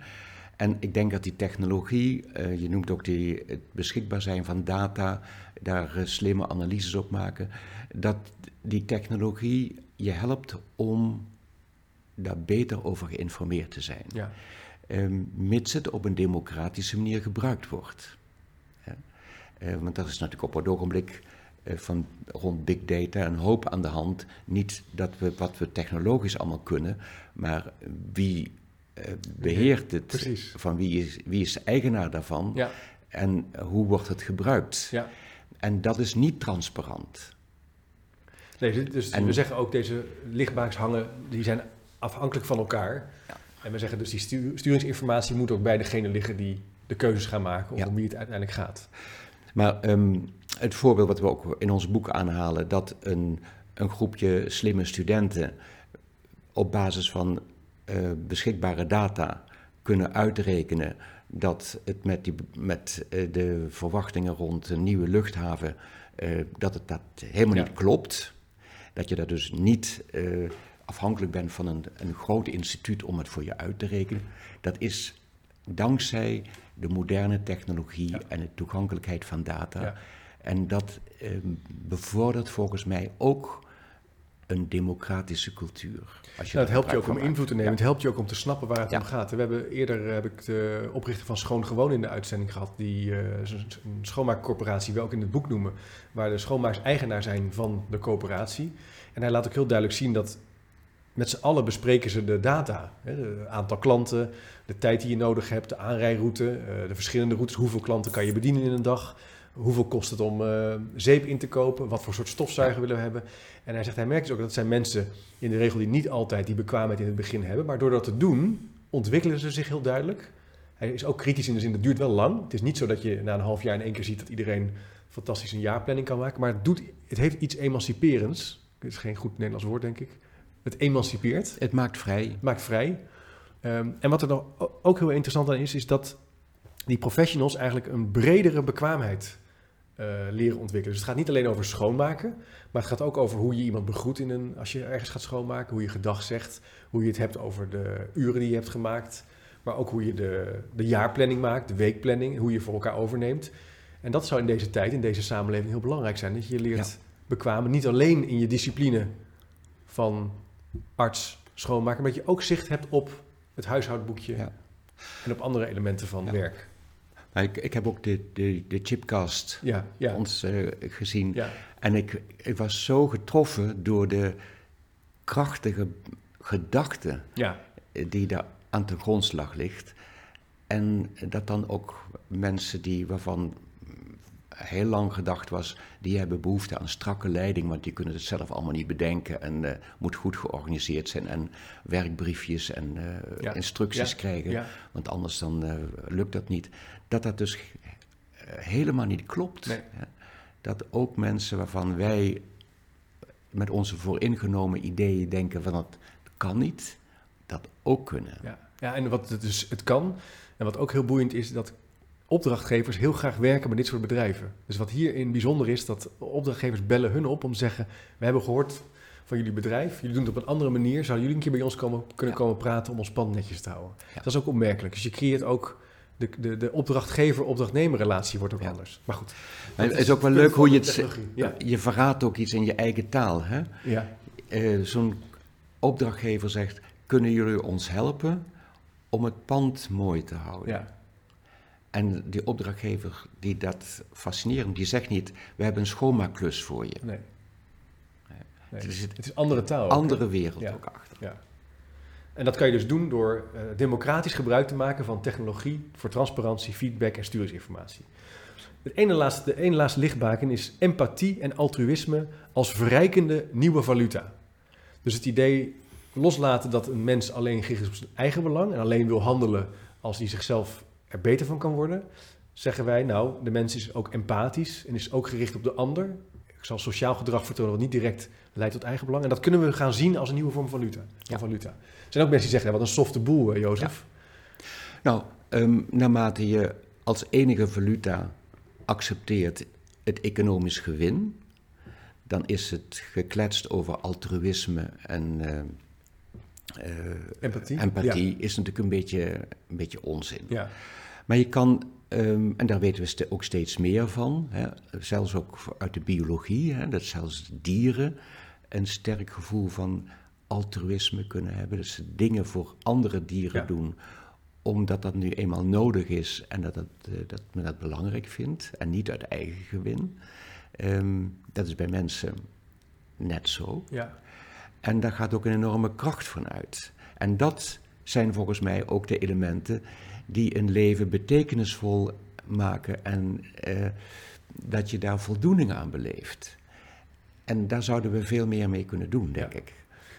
Speaker 2: En ik denk dat die technologie, eh, je noemt ook die, het beschikbaar zijn van data, daar eh, slimme analyses op maken, dat die technologie je helpt om daar beter over geïnformeerd te zijn.
Speaker 1: Ja.
Speaker 2: Ehm, mits het op een democratische manier gebruikt wordt. Eh, want dat is natuurlijk op het ogenblik eh, van rond big data een hoop aan de hand. Niet dat we wat we technologisch allemaal kunnen, maar wie eh, beheert het?
Speaker 1: Precies.
Speaker 2: Van wie is, wie is de eigenaar daarvan?
Speaker 1: Ja,
Speaker 2: En hoe wordt het gebruikt?
Speaker 1: ja.
Speaker 2: En dat is niet transparant.
Speaker 1: Nee, dit- dus
Speaker 2: En-
Speaker 1: we zeggen ook deze lichtbaaks hangen, die zijn afhankelijk van elkaar. En we zeggen dus die stu- sturingsinformatie moet ook bij degene liggen die de keuzes gaan maken
Speaker 2: Ja.
Speaker 1: om wie het uiteindelijk gaat.
Speaker 2: Maar ehm, het voorbeeld wat we ook in ons boek aanhalen, dat een, een groepje slimme studenten op basis van eh, beschikbare data kunnen uitrekenen dat het met, die, met eh, de verwachtingen rond een nieuwe luchthaven, eh, dat het dat helemaal
Speaker 1: Ja.
Speaker 2: niet klopt. Dat je daar dus niet afhankelijk bent van een, een groot instituut om het voor je uit te rekenen. Dat is dankzij de moderne technologie
Speaker 1: Ja.
Speaker 2: en de toegankelijkheid van data.
Speaker 1: Ja.
Speaker 2: En dat eh, bevordert volgens mij ook een democratische cultuur. Als
Speaker 1: Nou, het helpt je ook om invloed te nemen. Het helpt je ook om te snappen waar het
Speaker 2: Ja.
Speaker 1: om gaat. We hebben eerder heb ik de oprichter van Schoon Gewoon in de uitzending gehad. Die eh, een schoonmaakcorporatie, we ook in het boek noemen. Waar de schoonmaakers eigenaar zijn van de coöperatie. En hij laat ook heel duidelijk zien dat met z'n allen bespreken ze de data. Het aantal klanten, de tijd die je nodig hebt, de aanrijroute, eh, de verschillende routes. Hoeveel klanten kan je bedienen in een dag? Hoeveel kost het om eh, zeep in te kopen? Wat voor soort stofzuiger willen we hebben? En hij zegt, hij merkt dus ook dat het zijn mensen in de regel die niet altijd die bekwaamheid in het begin hebben. Maar door dat te doen, ontwikkelen ze zich heel duidelijk. Hij is ook kritisch in de zin, het duurt wel lang. Het is niet zo dat je na een half jaar in één keer ziet dat iedereen fantastisch een jaarplanning kan maken. Maar het, doet, het heeft iets emanciperends. Dit is geen goed Nederlands woord, denk ik. Het emancipeert.
Speaker 2: Het maakt vrij.
Speaker 1: Maakt vrij. Ehm, en wat er o- ook heel interessant aan is, is dat die professionals eigenlijk een bredere bekwaamheid eh, leren ontwikkelen. Dus het gaat niet alleen over schoonmaken, maar het gaat ook over hoe je iemand begroet in een, als je ergens gaat schoonmaken, hoe je gedag zegt, hoe je het hebt over de uren die je hebt gemaakt, maar ook hoe je de, de jaarplanning maakt, de weekplanning, hoe je voor elkaar overneemt. En dat zou in deze tijd, in deze samenleving heel belangrijk zijn, dat je leert
Speaker 2: Ja.
Speaker 1: bekwamen, niet alleen in je discipline van arts, schoonmaker, maar dat je ook zicht hebt op het huishoudboekje
Speaker 2: Ja.
Speaker 1: en op andere elementen van
Speaker 2: Ja.
Speaker 1: werk.
Speaker 2: Maar ik, ik heb ook de, de, de chipcast
Speaker 1: Ja, ja,
Speaker 2: ons eh, gezien. En ik, ik was zo getroffen door de krachtige gedachte die daar aan ten grondslag ligt. En dat dan ook mensen die, waarvan heel lang gedacht was, die hebben behoefte aan strakke leiding, want die kunnen het zelf allemaal niet bedenken en eh, moet goed georganiseerd zijn en werkbriefjes en eh,
Speaker 1: Ja.
Speaker 2: instructies
Speaker 1: Ja.
Speaker 2: krijgen,
Speaker 1: ja.
Speaker 2: want anders dan eh, lukt dat niet. Dat dat dus helemaal niet klopt.
Speaker 1: Nee.
Speaker 2: Dat ook mensen waarvan wij met onze vooringenomen ideeën denken van dat kan niet, dat ook kunnen.
Speaker 1: Ja, ja en wat het dus het kan, en wat ook heel boeiend is, dat opdrachtgevers heel graag werken met dit soort bedrijven. Dus wat hierin bijzonder is, dat opdrachtgevers bellen hun op om te zeggen, we hebben gehoord van jullie bedrijf, jullie doen het op een andere manier, zouden jullie een keer bij ons komen, kunnen
Speaker 2: Ja.
Speaker 1: komen praten om ons pand netjes te houden.
Speaker 2: Ja.
Speaker 1: Dat is ook opmerkelijk. Dus je creëert ook, de, de, de opdrachtgever-opdrachtnemer relatie wordt ook
Speaker 2: Ja.
Speaker 1: anders. Maar goed.
Speaker 2: Maar het is ook wel leuk hoe je het... Je verraadt ook iets in je eigen taal. Hè?
Speaker 1: ja,
Speaker 2: Eh, Zo'n opdrachtgever zegt, kunnen jullie ons helpen om het pand mooi te houden?
Speaker 1: ja,
Speaker 2: En die opdrachtgever die dat fascinerend, die zegt niet, we hebben een schoonmaakklus voor je.
Speaker 1: nee. nee.
Speaker 2: Zit
Speaker 1: Het is andere taal. ook,
Speaker 2: andere wereld
Speaker 1: Ja.
Speaker 2: ook achter.
Speaker 1: Ja. En dat kan je dus doen door eh, democratisch gebruik te maken van technologie voor transparantie, feedback en sturingsinformatie. Het ene laatste, de ene laatste lichtbaken is empathie en altruïsme als verrijkende nieuwe valuta. Dus het idee loslaten dat een mens alleen gericht is op zijn eigen belang en alleen wil handelen als hij zichzelf er beter van kan worden, zeggen wij nou, de mens is ook empathisch en is ook gericht op de ander. Ik zal sociaal gedrag vertonen wat niet direct leidt tot eigen belang. En dat kunnen we gaan zien als een nieuwe vorm van valuta. Van
Speaker 2: Ja.
Speaker 1: valuta. Er zijn ook mensen die zeggen, wat een softe boel, eh, Jozef.
Speaker 2: Nou, ehm, naarmate je als enige valuta accepteert het economisch gewin, dan is het gekletst over altruïsme en eh, eh,
Speaker 1: Empathie.
Speaker 2: empathie is natuurlijk een beetje, een beetje onzin.
Speaker 1: Ja.
Speaker 2: Maar je kan, ehm, en daar weten we ook steeds meer van, hè, zelfs ook uit de biologie, hè, dat zelfs dieren een sterk gevoel van altruïsme kunnen hebben. Dat ze dingen voor andere dieren
Speaker 1: Ja.
Speaker 2: doen, omdat dat nu eenmaal nodig is en dat, dat, eh, dat men dat belangrijk vindt en niet uit eigen gewin. Ehm, dat is bij mensen net zo.
Speaker 1: ja.
Speaker 2: En daar gaat ook een enorme kracht van uit. En dat zijn volgens mij ook de elementen die een leven betekenisvol maken en eh, dat je daar voldoening aan beleeft. En daar zouden we veel meer mee kunnen doen, denk
Speaker 1: Ja.
Speaker 2: ik.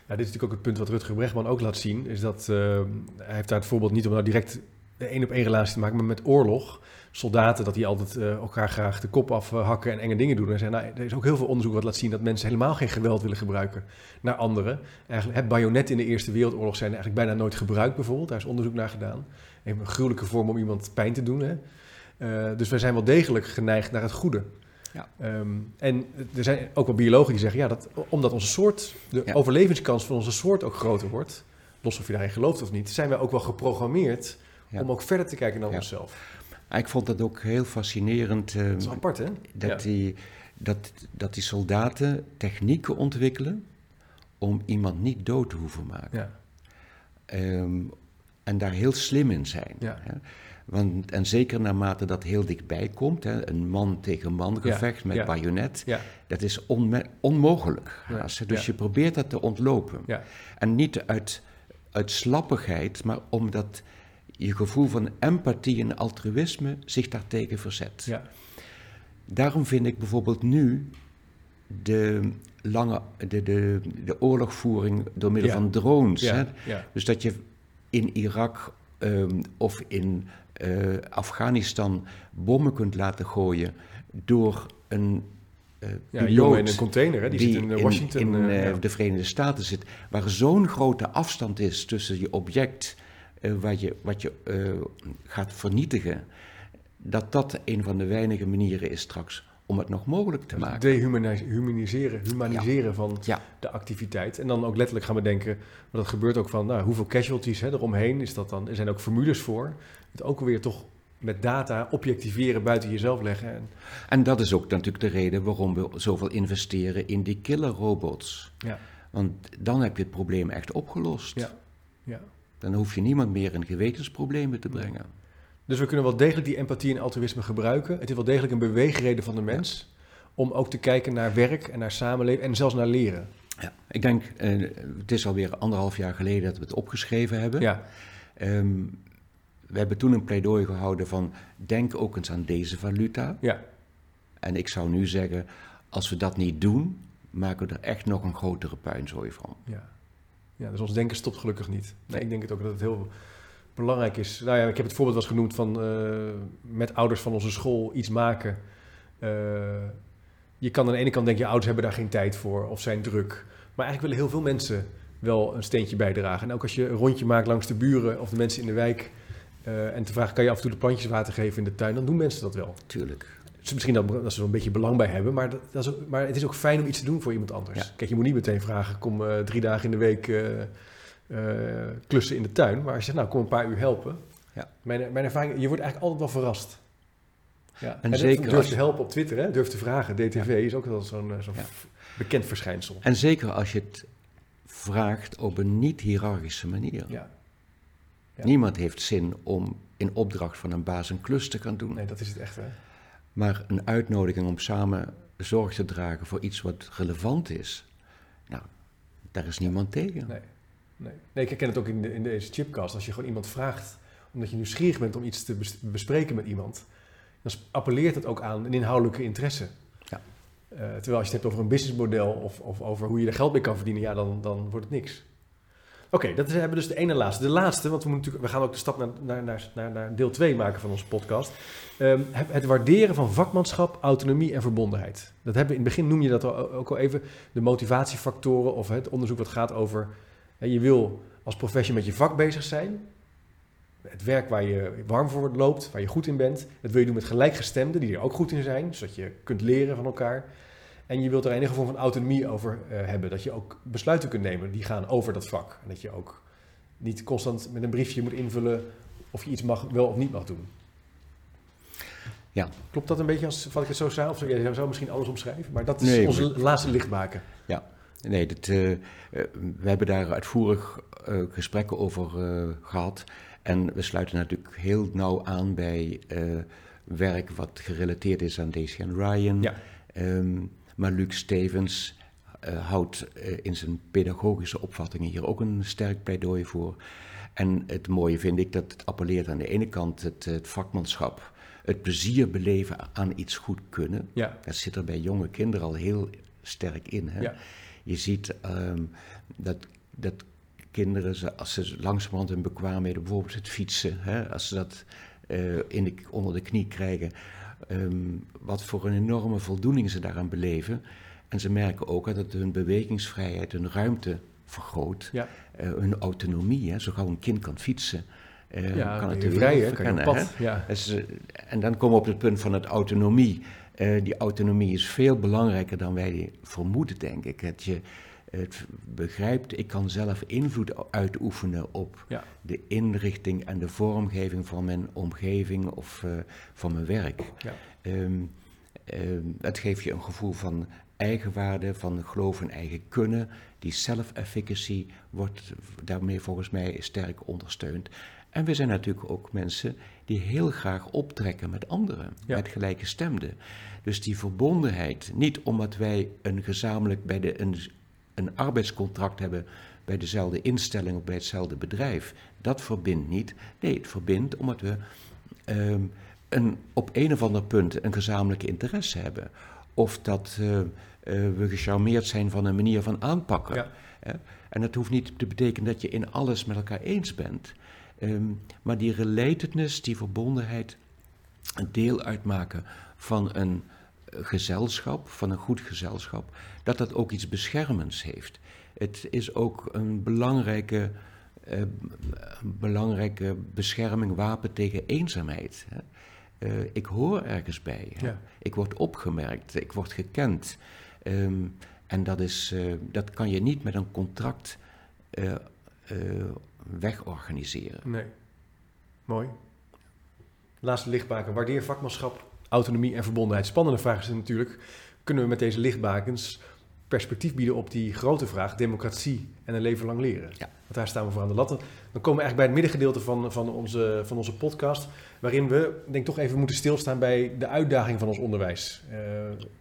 Speaker 1: Nou, dit is natuurlijk ook het punt wat Rutger Bregman ook laat zien. Is dat, eh, hij heeft daar het voorbeeld niet om nou direct een op één relatie te maken, maar met oorlog. Soldaten, dat die altijd eh, elkaar graag de kop afhakken en enge dingen doen. En zeggen, nou, er is ook heel veel onderzoek wat laat zien dat mensen helemaal geen geweld willen gebruiken naar anderen. Eigenlijk, het bajonet in de Eerste Wereldoorlog zijn eigenlijk bijna nooit gebruikt bijvoorbeeld. Daar is onderzoek naar gedaan. Een gruwelijke vorm om iemand pijn te doen. Hè? Uh, dus wij zijn wel degelijk geneigd naar het goede. Ja. Um, en er zijn ook wel biologen die zeggen, ja, dat, omdat onze soort, de overlevingskans van onze soort ook groter wordt, los of je daarin gelooft of niet, zijn wij ook wel geprogrammeerd om ook verder te kijken naar onszelf.
Speaker 2: Ik vond dat ook heel fascinerend. Uh,
Speaker 1: dat is apart, hè?
Speaker 2: Dat, die, dat, dat die soldaten technieken ontwikkelen om iemand niet dood te hoeven maken. Ja. Um, en daar heel slim in zijn. Ja. Want, en zeker naarmate dat heel dichtbij komt, hè, een man tegen man gevecht met bajonet, dat is onmogelijk. Dus je probeert dat te ontlopen. En niet uit, uit slappigheid, maar omdat je gevoel van empathie en altruïsme zich daartegen verzet. Daarom vind ik bijvoorbeeld nu de lange de, de, de oorlogvoering door middel van drones. Hè? Dus dat je in Irak um, of in uh, Afghanistan bommen kunt laten gooien door een
Speaker 1: uh, ja, jongen in een container, hè? Die, die, zit in Washington.
Speaker 2: In, in uh, de Verenigde Staten zit, waar zo'n grote afstand is tussen je object wat je, wat je gaat vernietigen, dat dat een van de weinige manieren is straks om het nog mogelijk te maken.
Speaker 1: Dehumaniseren, humaniseren van de activiteit. En dan ook letterlijk gaan bedenken, maar dat gebeurt ook van nou, hoeveel casualties hè, eromheen is dat dan? Er zijn ook formules voor. Het ook alweer toch met data objectiveren buiten jezelf leggen. En,
Speaker 2: en dat is ook natuurlijk de reden waarom we zoveel investeren in die killer robots. Ja. Want dan heb je het probleem echt opgelost. Ja. Ja. Dan hoef je niemand meer in gewetensproblemen te brengen.
Speaker 1: Dus we kunnen wel degelijk die empathie en altruïsme gebruiken. Het is wel degelijk een beweegreden van de mens om ook te kijken naar werk en naar samenleven en zelfs naar leren.
Speaker 2: Ja, ik denk, uh, het is alweer anderhalf jaar geleden dat we het opgeschreven hebben. Ja. Um, we hebben toen een pleidooi gehouden van denk ook eens aan deze valuta. Ja. En ik zou nu zeggen, als we dat niet doen, maken we er echt nog een grotere puinzooi van.
Speaker 1: Ja, ja dus ons denken stopt gelukkig niet. Nee, ik denk het ook dat het heel belangrijk is. Nou ja, ik heb het voorbeeld was genoemd van uh, met ouders van onze school iets maken. Uh, je kan aan de ene kant denken, je ouders hebben daar geen tijd voor of zijn druk. Maar eigenlijk willen heel veel mensen wel een steentje bijdragen. En ook als je een rondje maakt langs de buren of de mensen in de wijk... Uh, en te vragen, kan je af en toe de plantjes water geven in de tuin? Dan doen mensen dat wel.
Speaker 2: Tuurlijk.
Speaker 1: Dus misschien dat, dat ze er een beetje belang bij hebben, maar, dat, dat is maar het is ook fijn om iets te doen voor iemand anders. Kijk, je moet niet meteen vragen, kom uh, drie dagen in de week uh, klussen in de tuin. Maar als je zegt, nou, kom een paar uur helpen. Ja. Mijn, mijn ervaring, je wordt eigenlijk altijd wel verrast. Ja. En, en zeker durf te helpen op Twitter, hè? durf te vragen. DTV is ook wel zo'n zo bekend verschijnsel.
Speaker 2: En zeker als je het vraagt op een niet-hierarchische manier. Ja. Ja. Niemand heeft zin om in opdracht van een baas een klus te gaan doen.
Speaker 1: Nee, dat is het echt, hè?
Speaker 2: Maar een uitnodiging om samen zorg te dragen voor iets wat relevant is, nou, daar is niemand tegen.
Speaker 1: Nee, nee. nee ik herken het ook in, de, in deze chipcast. Als je gewoon iemand vraagt, omdat je nieuwsgierig bent om iets te bespreken met iemand, dan appelleert het ook aan een inhoudelijke interesse. Ja. Uh, terwijl als je het hebt over een businessmodel of, of over hoe je er geld mee kan verdienen, ja, dan, dan wordt het niks. Oké, dat hebben we dus de ene laatste. De laatste, want we, moeten natuurlijk, we gaan ook de stap naar, naar, naar, naar deel 2 maken van onze podcast. Um, het waarderen van vakmanschap, autonomie en verbondenheid. Dat hebben, in het begin noem je dat ook al even, de motivatiefactoren of het onderzoek wat gaat over... je wil als professional met je vak bezig zijn. Het werk waar je warm voor loopt, waar je goed in bent. Dat wil je doen met gelijkgestemden die er ook goed in zijn, zodat je kunt leren van elkaar. En je wilt er enige vorm van autonomie over uh, hebben. Dat je ook besluiten kunt nemen die gaan over dat vak. En dat je ook niet constant met een briefje moet invullen of je iets mag, wel of niet mag doen. Ja. Klopt dat een beetje als vat ik het zo samen? Of jij zou misschien alles omschrijven, maar dat is nee, onze laatste lichtmaken.
Speaker 2: Ja, nee, dat, uh, we hebben daar uitvoerig uh, gesprekken over gehad. En we sluiten natuurlijk heel nauw aan bij werk wat gerelateerd is aan Daisy en Ryan. Ja. Um, maar Luc Stevens uh, houdt uh, in zijn pedagogische opvattingen hier ook een sterk pleidooi voor. En het mooie vind ik dat het appelleert aan de ene kant het, het vakmanschap, het plezier beleven aan iets goed kunnen. Ja. Dat zit er bij jonge kinderen al heel sterk in. Hè? Ja. Je ziet um, dat, dat kinderen, als ze langzamerhand hun bekwaamheden, bijvoorbeeld het fietsen, hè, als ze dat in de, onder de knie krijgen. Ehm, wat voor een enorme voldoening ze daaraan beleven. En ze merken ook dat het hun bewegingsvrijheid, hun ruimte vergroot. Ja. hun autonomie. Hè. Zo gauw een kind kan fietsen,
Speaker 1: ja, kan het vrij, hè? Kan je pad, ja.
Speaker 2: Dus, en dan komen we op het punt van het autonomie. die autonomie is veel belangrijker dan wij vermoeden, denk ik. Dat je het begrijpt, ik kan zelf invloed uitoefenen op de inrichting en de vormgeving van mijn omgeving of uh, van mijn werk. Ja. Um, het geeft je een gevoel van eigenwaarde, van geloof in eigen kunnen. Die self-efficacy wordt daarmee volgens mij sterk ondersteund. En we zijn natuurlijk ook mensen die heel graag optrekken met anderen, met gelijke stemden. Dus die verbondenheid, niet omdat wij een gezamenlijk bij de, een een arbeidscontract hebben bij dezelfde instelling of bij hetzelfde bedrijf. Dat verbindt niet. Nee, het verbindt omdat we ehm, een, op een of ander punt een gezamenlijke interesse hebben. Of dat uh, we gecharmeerd zijn van een manier van aanpakken. Ja. En dat hoeft niet te betekenen dat je in alles met elkaar eens bent. Ehm, maar die relatedness, die verbondenheid, een deel uitmaken van een gezelschap, van een goed gezelschap, dat dat ook iets beschermends heeft. Het is ook een belangrijke, uh, belangrijke bescherming, wapen tegen eenzaamheid. Hè. Uh, ik hoor ergens bij. Ja. Ik word opgemerkt, ik word gekend. Um, en dat, is, uh, dat kan je niet met een contract wegorganiseren.
Speaker 1: Nee. Mooi. Laatste lichtbaken. Waardeer vakmanschap autonomie en verbondenheid. Spannende vraag is natuurlijk, kunnen we met deze lichtbakens perspectief bieden op die grote vraag, democratie en een leven lang leren? Ja. Want daar staan we voor aan de latten. Dan komen we eigenlijk bij het middengedeelte van, van, onze, van onze podcast, waarin we denk toch even moeten stilstaan bij de uitdaging van ons onderwijs. Uh,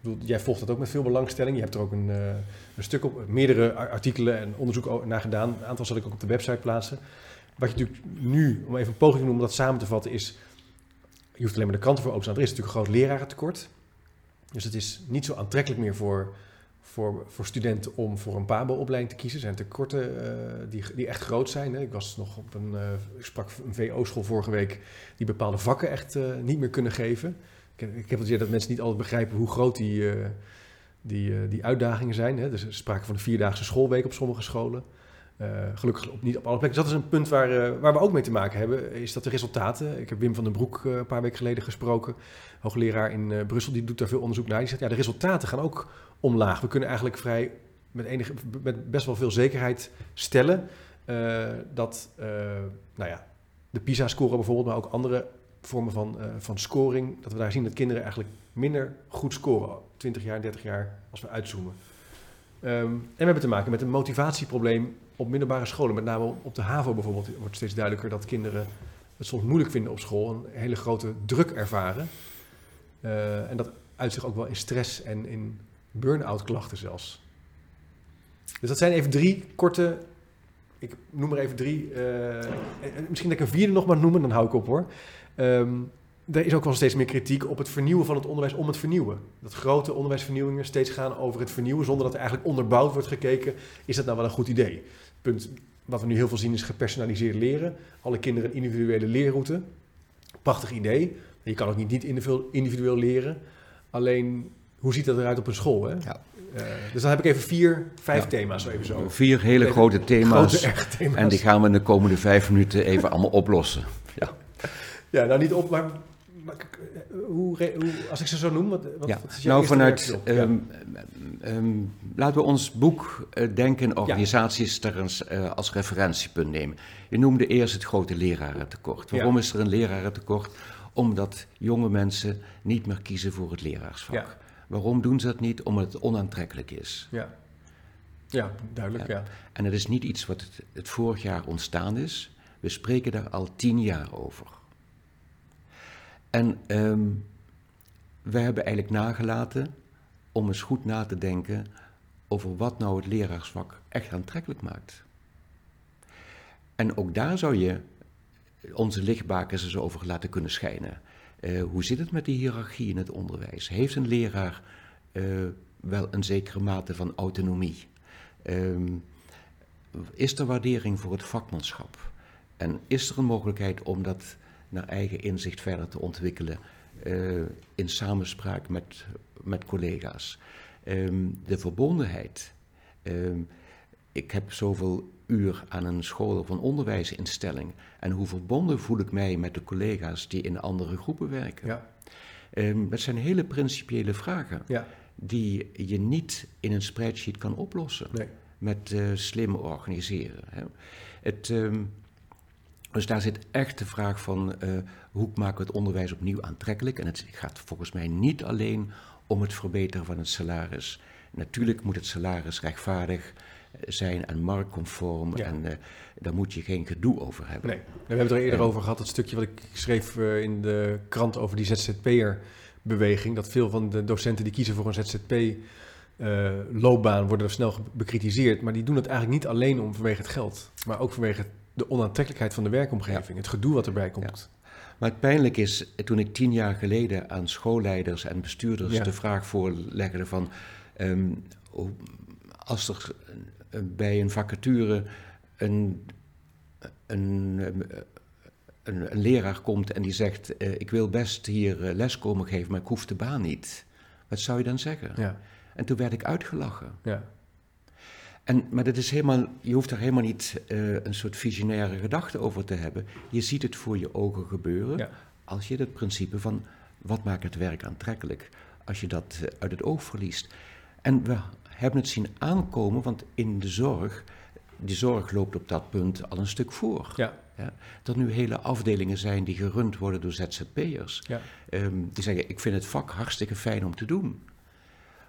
Speaker 1: bedoel, jij volgt dat ook met veel belangstelling. Je hebt er ook een, uh, een stuk op, meerdere artikelen en onderzoek naar gedaan. Een aantal zal ik ook op de website plaatsen. Wat je natuurlijk nu, om even een poging te doen om dat samen te vatten, is je hoeft alleen maar de kranten voor open te staan. Er is natuurlijk een groot lerarentekort. Dus het is niet zo aantrekkelijk meer voor, voor, voor studenten om voor een PABO-opleiding te kiezen. Er zijn tekorten uh, die, die echt groot zijn. Hè. Ik was nog op een, uh, ik sprak een VO-school vorige week die bepaalde vakken echt uh, niet meer kunnen geven. Ik, ik heb het dat mensen niet altijd begrijpen hoe groot die, die, die uitdagingen zijn. Hè. Dus er sprake van een vierdaagse schoolweek op sommige scholen. Uh, gelukkig op, niet op alle plekken. Dus dat is een punt waar, uh, waar we ook mee te maken hebben. Is dat de resultaten. Ik heb Wim van den Broek uh, een paar weken geleden gesproken. Hoogleraar in Brussel. Die doet daar veel onderzoek naar. Die zegt ja, de resultaten gaan ook omlaag. We kunnen eigenlijk vrij met, enige, met best wel veel zekerheid stellen dat nou ja, de PISA-score bijvoorbeeld, maar ook andere vormen van, van scoring, dat we daar zien dat kinderen eigenlijk minder goed scoren. 20 jaar, 30 jaar als we uitzoomen. Um, en we hebben te maken met een motivatieprobleem op middelbare scholen, met name op de HAVO bijvoorbeeld, wordt steeds duidelijker dat kinderen het soms moeilijk vinden op school, een hele grote druk ervaren. Uh, en dat uit zich ook wel in stress en in burn-out klachten zelfs. Dus dat zijn even drie korte, ik noem er even drie, uh, misschien dat ik een vierde nog maar noemen, dan hou ik op hoor. Um, er is ook wel steeds meer kritiek op het vernieuwen van het onderwijs om het vernieuwen. Dat grote onderwijsvernieuwingen steeds gaan over het vernieuwen zonder dat er eigenlijk onderbouwd wordt gekeken, is dat nou wel een goed idee? Punt wat we nu heel veel zien is gepersonaliseerd leren. Alle kinderen een individuele leerroute. Prachtig idee. Je kan ook niet, niet individueel leren. Alleen, hoe ziet dat eruit op een school? Hè? Ja. Uh, dus dan heb ik even vier, vijf thema's even zo.
Speaker 2: Vier hele grote thema's, grote, thema's. En die gaan we in de komende vijf minuten even allemaal oplossen. Ja.
Speaker 1: ja, nou niet op, maar hoe, hoe, als ik ze zo noem, wat, wat,
Speaker 2: ja. is Nou, vanuit, um, um, laten we ons boek uh, Denken Organisaties ja. als, uh, als referentiepunt nemen. Je noemde eerst het grote lerarentekort. Waarom is er een lerarentekort? Omdat jonge mensen niet meer kiezen voor het leraarsvak. Waarom doen ze dat niet? Omdat het onaantrekkelijk is.
Speaker 1: Ja, ja duidelijk, ja.
Speaker 2: En het is niet iets wat het, het vorig jaar ontstaan is. We spreken daar al tien jaar over. En um, we hebben eigenlijk nagelaten om eens goed na te denken over wat nou het leraarsvak echt aantrekkelijk maakt. En ook daar zou je onze lichtbakens eens over laten kunnen schijnen. Uh, hoe zit het met die hiërarchie in het onderwijs? Heeft een leraar uh, wel een zekere mate van autonomie? Um, is er waardering voor het vakmanschap? En is er een mogelijkheid om dat naar eigen inzicht verder te ontwikkelen in samenspraak met, met collega's. Um, de verbondenheid. Um, ik heb zoveel uur aan een school of een onderwijsinstelling. En hoe verbonden voel ik mij met de collega's die in andere groepen werken? Ja. Um, dat zijn hele principiële vragen ja. die je niet in een spreadsheet kan oplossen nee. met uh, slim organiseren. Hè. Het, um, dus daar zit echt de vraag van uh, hoe maken we het onderwijs opnieuw aantrekkelijk? En het gaat volgens mij niet alleen om het verbeteren van het salaris. Natuurlijk moet het salaris rechtvaardig zijn en marktconform. En uh, daar moet je geen gedoe over hebben.
Speaker 1: Nee, we hebben het er eerder over gehad, het stukje wat ik schreef uh, in de krant over die ZZP'er-beweging. Dat veel van de docenten die kiezen voor een ZZP-loopbaan uh, worden er snel bekritiseerd. Maar die doen het eigenlijk niet alleen om vanwege het geld, maar ook vanwege de onaantrekkelijkheid van de werkomgeving, ja. het gedoe wat erbij komt.
Speaker 2: Ja. Maar het pijnlijk is, toen ik tien jaar geleden aan schoolleiders en bestuurders ja. de vraag voorlegde van... Um, als er bij een vacature een, een, een, een leraar komt en die zegt: uh, Ik wil best hier uh, les komen geven, maar ik hoef de baan niet. Wat zou je dan zeggen? Ja. En toen werd ik uitgelachen. Ja. En, maar dat is helemaal, je hoeft daar helemaal niet uh, een soort visionaire gedachte over te hebben. Je ziet het voor je ogen gebeuren ja. als je het principe van wat maakt het werk aantrekkelijk, als je dat uit het oog verliest. En we hebben het zien aankomen, want in de zorg, die zorg loopt op dat punt al een stuk voor. Ja. Ja, dat nu hele afdelingen zijn die gerund worden door ZZP'ers. Ja. Um, die zeggen, ik vind het vak hartstikke fijn om te doen.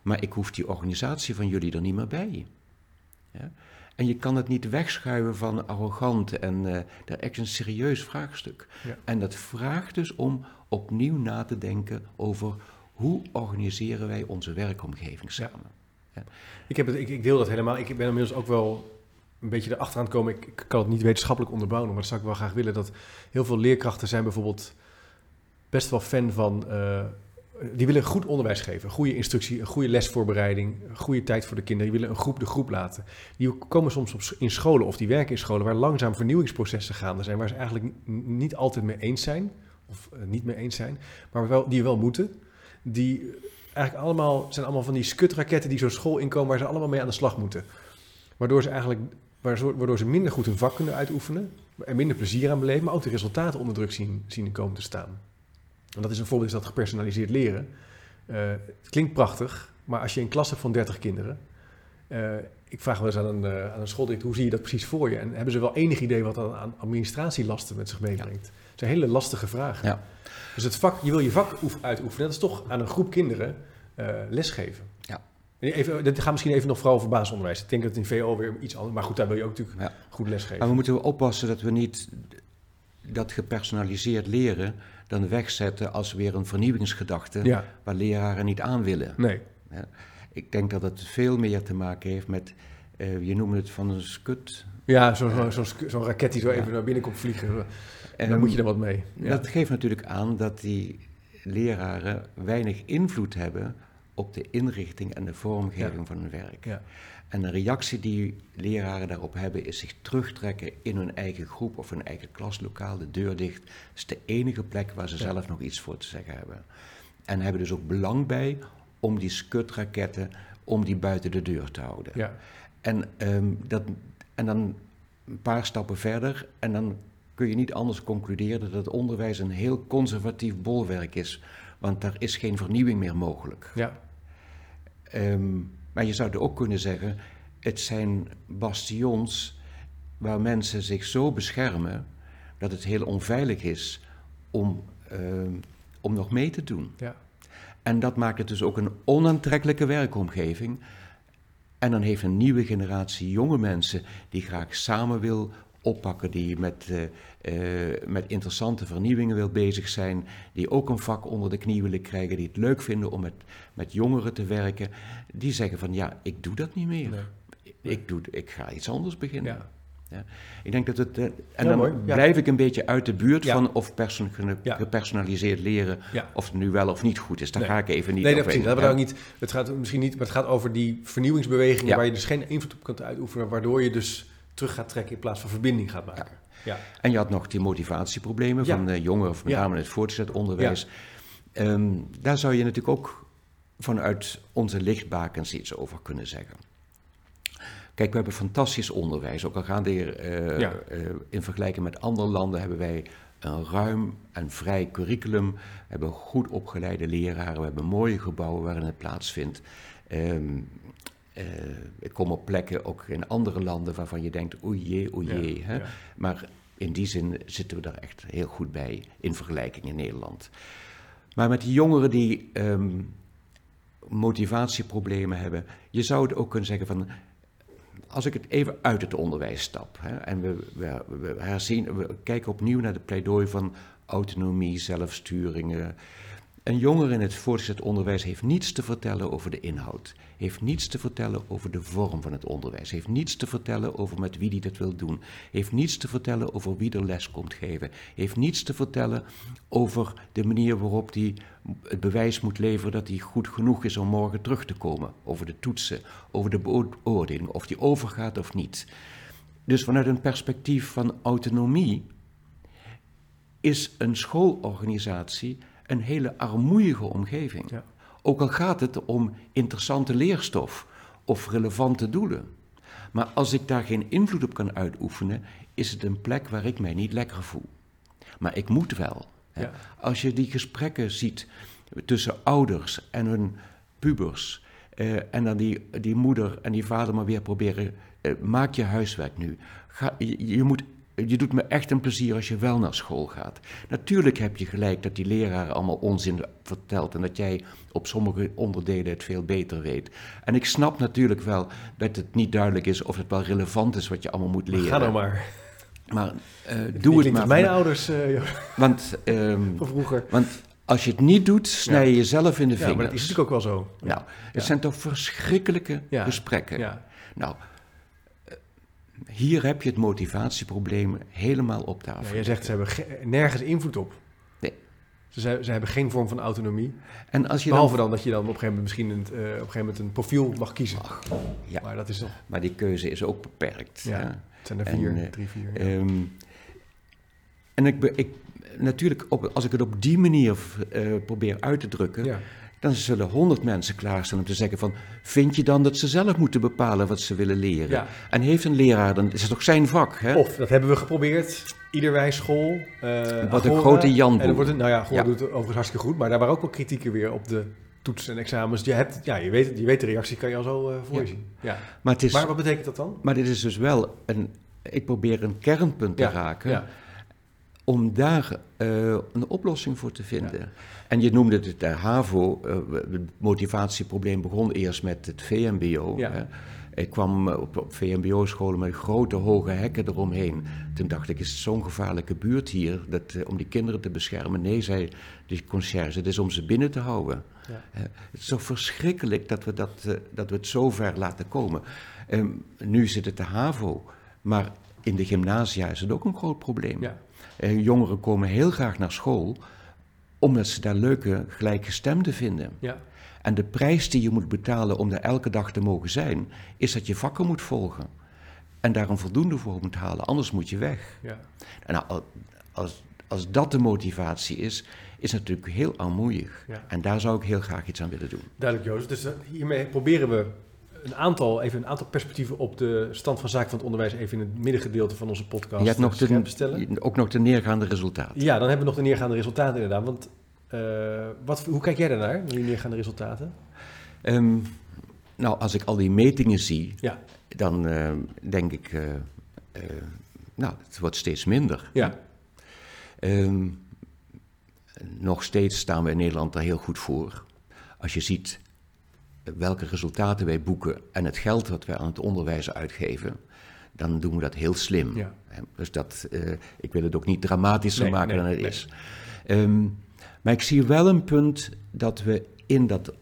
Speaker 2: Maar ik hoef die organisatie van jullie er niet meer bij. Ja? En je kan het niet wegschuiven van arrogant en uh, dat is echt een serieus vraagstuk. Ja. En dat vraagt dus om opnieuw na te denken over hoe organiseren wij onze werkomgeving samen.
Speaker 1: Ja. Ik, heb het, ik, ik deel dat helemaal. Ik ben inmiddels ook wel een beetje erachteraan komen. Ik, ik, kan het niet wetenschappelijk onderbouwen, maar dat zou ik wel graag willen. Dat heel veel leerkrachten zijn bijvoorbeeld best wel fan van... Uh, die willen goed onderwijs geven, goede instructie, een goede lesvoorbereiding, goede tijd voor de kinderen. Die willen een groep de groep laten. Die komen soms in scholen of die werken in scholen waar langzaam vernieuwingsprocessen gaande zijn, waar ze eigenlijk niet altijd mee eens zijn, of uh, niet mee eens zijn, maar wel, die wel moeten. Die eigenlijk allemaal, zijn allemaal van die skutraketten die zo'n school inkomen waar ze allemaal mee aan de slag moeten. Waardoor ze eigenlijk waardoor ze minder goed hun vak kunnen uitoefenen en minder plezier aan beleven, maar ook de resultaten onder druk zien, zien komen te staan. En dat is een voorbeeld is dat gepersonaliseerd leren. Uh, het klinkt prachtig, maar als je een klas hebt van 30 kinderen, uh, ik vraag wel eens aan een, uh, aan een schooldirecteur, hoe zie je dat precies voor je? En hebben ze wel enig idee wat dat aan administratielasten met zich meebrengt? Ja. Dat zijn hele lastige vragen. Ja. Dus het vak, je wil je vak uitoefenen, dat is toch aan een groep kinderen lesgeven. Ja. Even, dat gaat misschien even nog vooral over basisonderwijs. Ik denk dat in VO weer iets anders Maar goed, daar wil je ook natuurlijk ja. goed lesgeven.
Speaker 2: Maar we moeten oppassen dat we niet dat gepersonaliseerd leren dan wegzetten als weer een vernieuwingsgedachte ja. waar leraren niet aan willen. Nee. Ja. Ik denk dat het veel meer te maken heeft met, uh, je noemt het van een skut.
Speaker 1: Ja, zo'n zo, zo, zo, zo raket die zo even naar binnen komt vliegen. En dan moet je er wat mee.
Speaker 2: Dat geeft natuurlijk aan dat die leraren weinig invloed hebben op de inrichting en de vormgeving van hun werk. En de reactie die leraren daarop hebben, is zich terugtrekken in hun eigen groep of hun eigen klaslokaal, de deur dicht. Dat is de enige plek waar ze zelf nog iets voor te zeggen hebben. En hebben dus ook belang bij om die skutraketten, om die buiten de deur te houden. Ja. En, um, dat, en dan een paar stappen verder en dan kun je niet anders concluderen dat het onderwijs een heel conservatief bolwerk is. Want daar is geen vernieuwing meer mogelijk. Ja. Um, maar je zou er ook kunnen zeggen, het zijn bastions waar mensen zich zo beschermen dat het heel onveilig is om, um, om nog mee te doen. Ja. En dat maakt het dus ook een onaantrekkelijke werkomgeving. En dan heeft een nieuwe generatie jonge mensen die graag samen wil oppakken, die met, uh, uh, met interessante vernieuwingen wil bezig zijn, die ook een vak onder de knie willen krijgen, die het leuk vinden om met, met jongeren te werken, die zeggen van ja, ik doe dat niet meer. Nee. Ik, doe, ik ga iets anders beginnen. Ja. Ja. Ik denk dat het. Uh, en dan mooi. blijf ik een beetje uit de buurt van of perso gepersonaliseerd leren. of het nu wel of niet goed is. Daar ga ik even niet
Speaker 1: nee, over. Nee, dat we ook niet. Het gaat misschien niet, maar het gaat over die vernieuwingsbewegingen waar je dus geen invloed op kunt uitoefenen, waardoor je dus terug gaat trekken in plaats van verbinding gaat maken. Ja.
Speaker 2: En je had nog die motivatieproblemen van uh, jongeren, of met name in het voortgezet onderwijs. Ehm, daar zou je natuurlijk ook vanuit onze lichtbakens iets over kunnen zeggen. Kijk, we hebben fantastisch onderwijs. Ook al gaan de, eh,
Speaker 1: Ja.
Speaker 2: eh, in vergelijking met andere landen hebben wij een ruim en vrij curriculum. We hebben goed opgeleide leraren. We hebben mooie gebouwen waarin het plaatsvindt. Ehm, eh, ik kom op plekken, ook in andere landen, waarvan je denkt, oei jee, oei
Speaker 1: Ja,
Speaker 2: jee. Hè?
Speaker 1: ja.
Speaker 2: Maar in die zin zitten we daar echt heel goed bij in vergelijking in Nederland. Maar met die jongeren die ehm, motivatieproblemen hebben, je zou het ook kunnen zeggen van, als ik het even uit het onderwijs stap hè, en we, we, we, herzien, we kijken opnieuw naar de pleidooi van autonomie, zelfsturingen. Een jongere in het voortgezet onderwijs heeft niets te vertellen over de inhoud, heeft niets te vertellen over de vorm van het onderwijs, heeft niets te vertellen over met wie die dat wil doen, heeft niets te vertellen over wie er les komt geven, heeft niets te vertellen over de manier waarop hij het bewijs moet leveren dat hij goed genoeg is om morgen terug te komen, over de toetsen, over de beoordeling, of die overgaat of niet. Dus vanuit een perspectief van autonomie is een schoolorganisatie een hele armoeige omgeving.
Speaker 1: Ja.
Speaker 2: Ook al gaat het om interessante leerstof of relevante doelen. Maar als ik daar geen invloed op kan uitoefenen, is het een plek waar ik mij niet lekker voel. Maar ik moet wel.
Speaker 1: Ja.
Speaker 2: Als je die gesprekken ziet tussen ouders en hun pubers, eh, en dan die, die moeder en die vader maar weer proberen, eh, maak je huiswerk nu. Ga, je, je moet je doet me echt een plezier als je wel naar school gaat. Natuurlijk heb je gelijk dat die leraar allemaal onzin vertelt en dat jij op sommige onderdelen het veel beter weet. En ik snap natuurlijk wel dat het niet duidelijk is of het wel relevant is wat je allemaal moet leren.
Speaker 1: Ga nou maar.
Speaker 2: Maar
Speaker 1: Die
Speaker 2: doe het maar.
Speaker 1: mijn ouders eh,
Speaker 2: Want,
Speaker 1: van vroeger.
Speaker 2: want als je het niet doet, snij je jezelf in de
Speaker 1: Ja,
Speaker 2: vingers.
Speaker 1: maar dat is natuurlijk ook wel zo.
Speaker 2: Nou, het
Speaker 1: Ja.
Speaker 2: zijn toch verschrikkelijke
Speaker 1: Ja.
Speaker 2: gesprekken.
Speaker 1: Ja.
Speaker 2: Nou, eh, hier heb je het motivatieprobleem helemaal op tafel.
Speaker 1: Ja, jij zegt ze hebben ge- nergens invloed op. Ze, ze hebben geen vorm van autonomie.
Speaker 2: En als je
Speaker 1: Behalve
Speaker 2: dan,
Speaker 1: dan dat je dan op een gegeven moment misschien een, eh, op een gegeven moment een profiel mag kiezen.
Speaker 2: ja,
Speaker 1: Maar dat is toch...
Speaker 2: maar die keuze is ook beperkt.
Speaker 1: Ja.
Speaker 2: hè.
Speaker 1: Het zijn er
Speaker 2: En,
Speaker 1: vier,
Speaker 2: eh,
Speaker 1: drie, vier. ja.
Speaker 2: Ehm, en ik, ik, natuurlijk, op, als ik het op die manier eh, probeer uit te drukken,
Speaker 1: ja.
Speaker 2: Dan zullen honderd mensen klaarstaan om te zeggen van, vind je dan dat ze zelf moeten bepalen wat ze willen leren?
Speaker 1: Ja.
Speaker 2: En heeft een leraar, dan is het toch zijn vak, hè?
Speaker 1: Of, dat hebben we geprobeerd. Iederwijs school. eh
Speaker 2: Wat een grote Jan
Speaker 1: En wordt nou ja,
Speaker 2: Ja.
Speaker 1: doet het overigens hartstikke goed. Maar daar waren ook wel kritieken weer op de toetsen en examens. Je, hebt, ja, je, weet, het- je weet de reactie, kan je al zo eh, voor je
Speaker 2: Ja.
Speaker 1: Ja.
Speaker 2: Maar, het is,
Speaker 1: Maar wat betekent dat dan?
Speaker 2: maar dit is dus wel een, ik probeer een kernpunt te raken,
Speaker 1: Ja.
Speaker 2: Om daar eh, een oplossing voor te vinden. En je noemde het de HAVO, eh, het motivatieprobleem begon eerst met het VMBO.
Speaker 1: Ja.
Speaker 2: Ik kwam eh, op, op VMBO-scholen met grote hoge hekken eromheen. Toen dacht ik, is het zo'n gevaarlijke buurt hier dat, eh, om die kinderen te beschermen? Nee, zei de conciërge, het is om ze binnen te houden.
Speaker 1: Ja.
Speaker 2: Eh, het is zo verschrikkelijk dat we, dat, eh, dat we het zo ver laten komen. Ehm, nu zit het de HAVO, maar in de gymnasia is het ook een groot probleem.
Speaker 1: Ja.
Speaker 2: Eh, jongeren komen heel graag naar school omdat ze daar leuke gelijkgestemden vinden.
Speaker 1: Ja.
Speaker 2: En de prijs die je moet betalen om daar elke dag te mogen zijn, is dat je vakken moet volgen. En daar een voldoende voor moet halen, anders moet je weg.
Speaker 1: ja.
Speaker 2: En als, als dat de motivatie is, is het natuurlijk heel armoeig.
Speaker 1: Ja.
Speaker 2: En daar zou ik heel graag iets aan willen doen.
Speaker 1: Duidelijk, Joost. Dus eh, hiermee proberen we een aantal, even een aantal perspectieven op de stand van zaken van het onderwijs even in het middengedeelte van onze podcast
Speaker 2: je hebt nog
Speaker 1: te
Speaker 2: de, ook nog de neergaande resultaten.
Speaker 1: Ja, dan hebben we nog de neergaande resultaten inderdaad. Want eh, wat, hoe kijk jij daarnaar, naar die neergaande resultaten?
Speaker 2: Ehm, nou, als ik al die metingen zie,
Speaker 1: Ja,
Speaker 2: dan eh, denk ik, eh, eh, nou, het wordt steeds minder.
Speaker 1: ja,
Speaker 2: Ehm, nog steeds staan we in Nederland daar heel goed voor. Als je ziet welke resultaten wij boeken en het geld wat wij aan het onderwijs uitgeven, dan doen we dat heel slim.
Speaker 1: Ja.
Speaker 2: Dus dat, eh, ik wil het ook niet dramatischer
Speaker 1: Nee,
Speaker 2: maken
Speaker 1: nee,
Speaker 2: dan het
Speaker 1: nee.
Speaker 2: is. Ehm, maar ik zie wel een punt dat we in dat,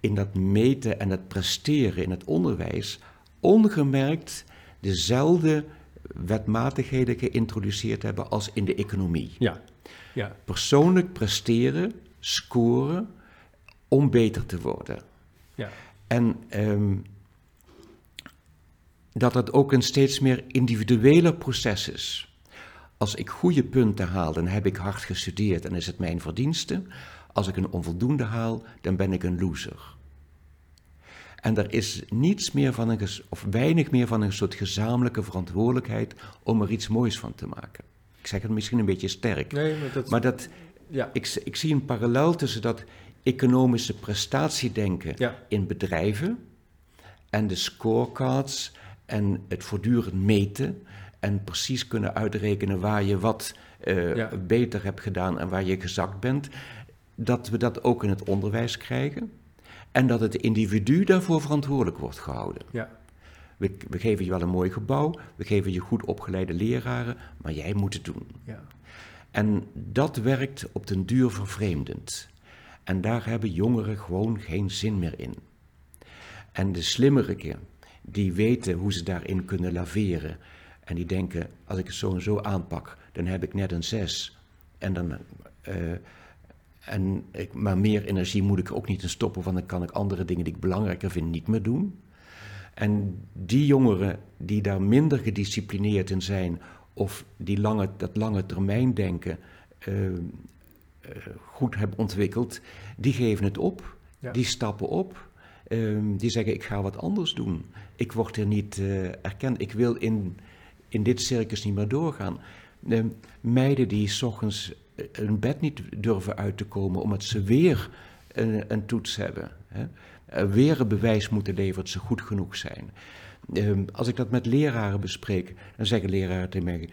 Speaker 2: in dat meten en het presteren in het onderwijs ongemerkt dezelfde wetmatigheden geïntroduceerd hebben als in de economie.
Speaker 1: ja, ja,
Speaker 2: Persoonlijk presteren, scoren, om beter te worden.
Speaker 1: Ja.
Speaker 2: En ehm, dat het ook een steeds meer individueler proces is. Als ik goede punten haal, dan heb ik hard gestudeerd en is het mijn verdienste. Als ik een onvoldoende haal, dan ben ik een loser. En er is niets meer van een, of weinig meer van een soort gezamenlijke verantwoordelijkheid om er iets moois van te maken. Ik zeg het misschien een beetje sterk.
Speaker 1: Nee, maar dat,
Speaker 2: Maar dat,
Speaker 1: ja,
Speaker 2: ik, ik zie een parallel tussen dat economische prestatiedenken
Speaker 1: Ja.
Speaker 2: in bedrijven en de scorecards en het voortdurend meten en precies kunnen uitrekenen waar je wat eh,
Speaker 1: Ja.
Speaker 2: beter hebt gedaan en waar je gezakt bent, dat we dat ook in het onderwijs krijgen en dat het individu daarvoor verantwoordelijk wordt gehouden.
Speaker 1: ja,
Speaker 2: We, we geven je wel een mooi gebouw, we geven je goed opgeleide leraren, maar jij moet het doen.
Speaker 1: ja.
Speaker 2: En dat werkt op den duur vervreemdend. En daar hebben jongeren gewoon geen zin meer in. En de slimmeriken, die weten hoe ze daarin kunnen laveren. En die denken, als ik het zo en zo aanpak, dan heb ik net een zes. En dan, eh, en ik, maar meer energie moet ik ook niet stoppen, want dan kan ik andere dingen die ik belangrijker vind niet meer doen. En die jongeren die daar minder gedisciplineerd in zijn, of die lange, dat lange termijn denken eh, goed hebben ontwikkeld, die geven het op.
Speaker 1: Ja.
Speaker 2: Die stappen op. Ehm, die zeggen: Ik ga wat anders doen. Ik word er niet eh, erkend. Ik wil in, in dit circus niet meer doorgaan. Ehm, meiden die s ochtends eh, hun bed niet durven uit te komen omdat ze weer een, een toets hebben. Hè? Eh, weer een bewijs moeten leveren dat ze goed genoeg zijn. Ehm, als ik dat met leraren bespreek, dan zeggen leraren tegen mij.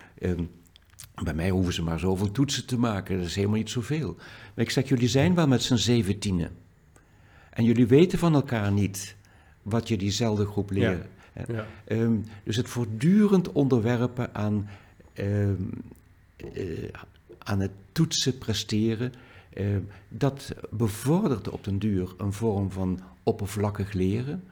Speaker 2: Bij mij hoeven ze maar zoveel toetsen te maken, dat is helemaal niet zoveel. Maar ik zeg, jullie zijn wel met z'n zeventienen. En jullie weten van elkaar niet wat je diezelfde groep leren.
Speaker 1: ja.
Speaker 2: Ehm, dus het voortdurend onderwerpen aan, ehm, eh, aan het toetsen presteren, ehm, dat bevordert op den duur een vorm van oppervlakkig leren.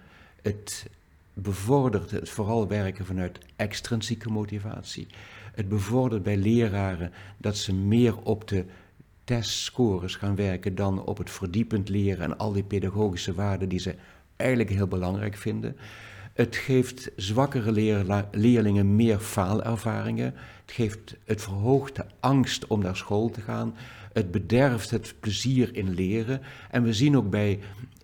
Speaker 2: Het bevordert het vooral werken vanuit extrinsieke motivatie. Het bevordert bij leraren dat ze meer op de testscores gaan werken dan op het verdiepend leren en al die pedagogische waarden die ze eigenlijk heel belangrijk vinden. Het geeft zwakkere leerlingen meer faalervaringen. Het, geeft, het verhoogt de angst om naar school te gaan. Het bederft het plezier in leren. En we zien ook bij,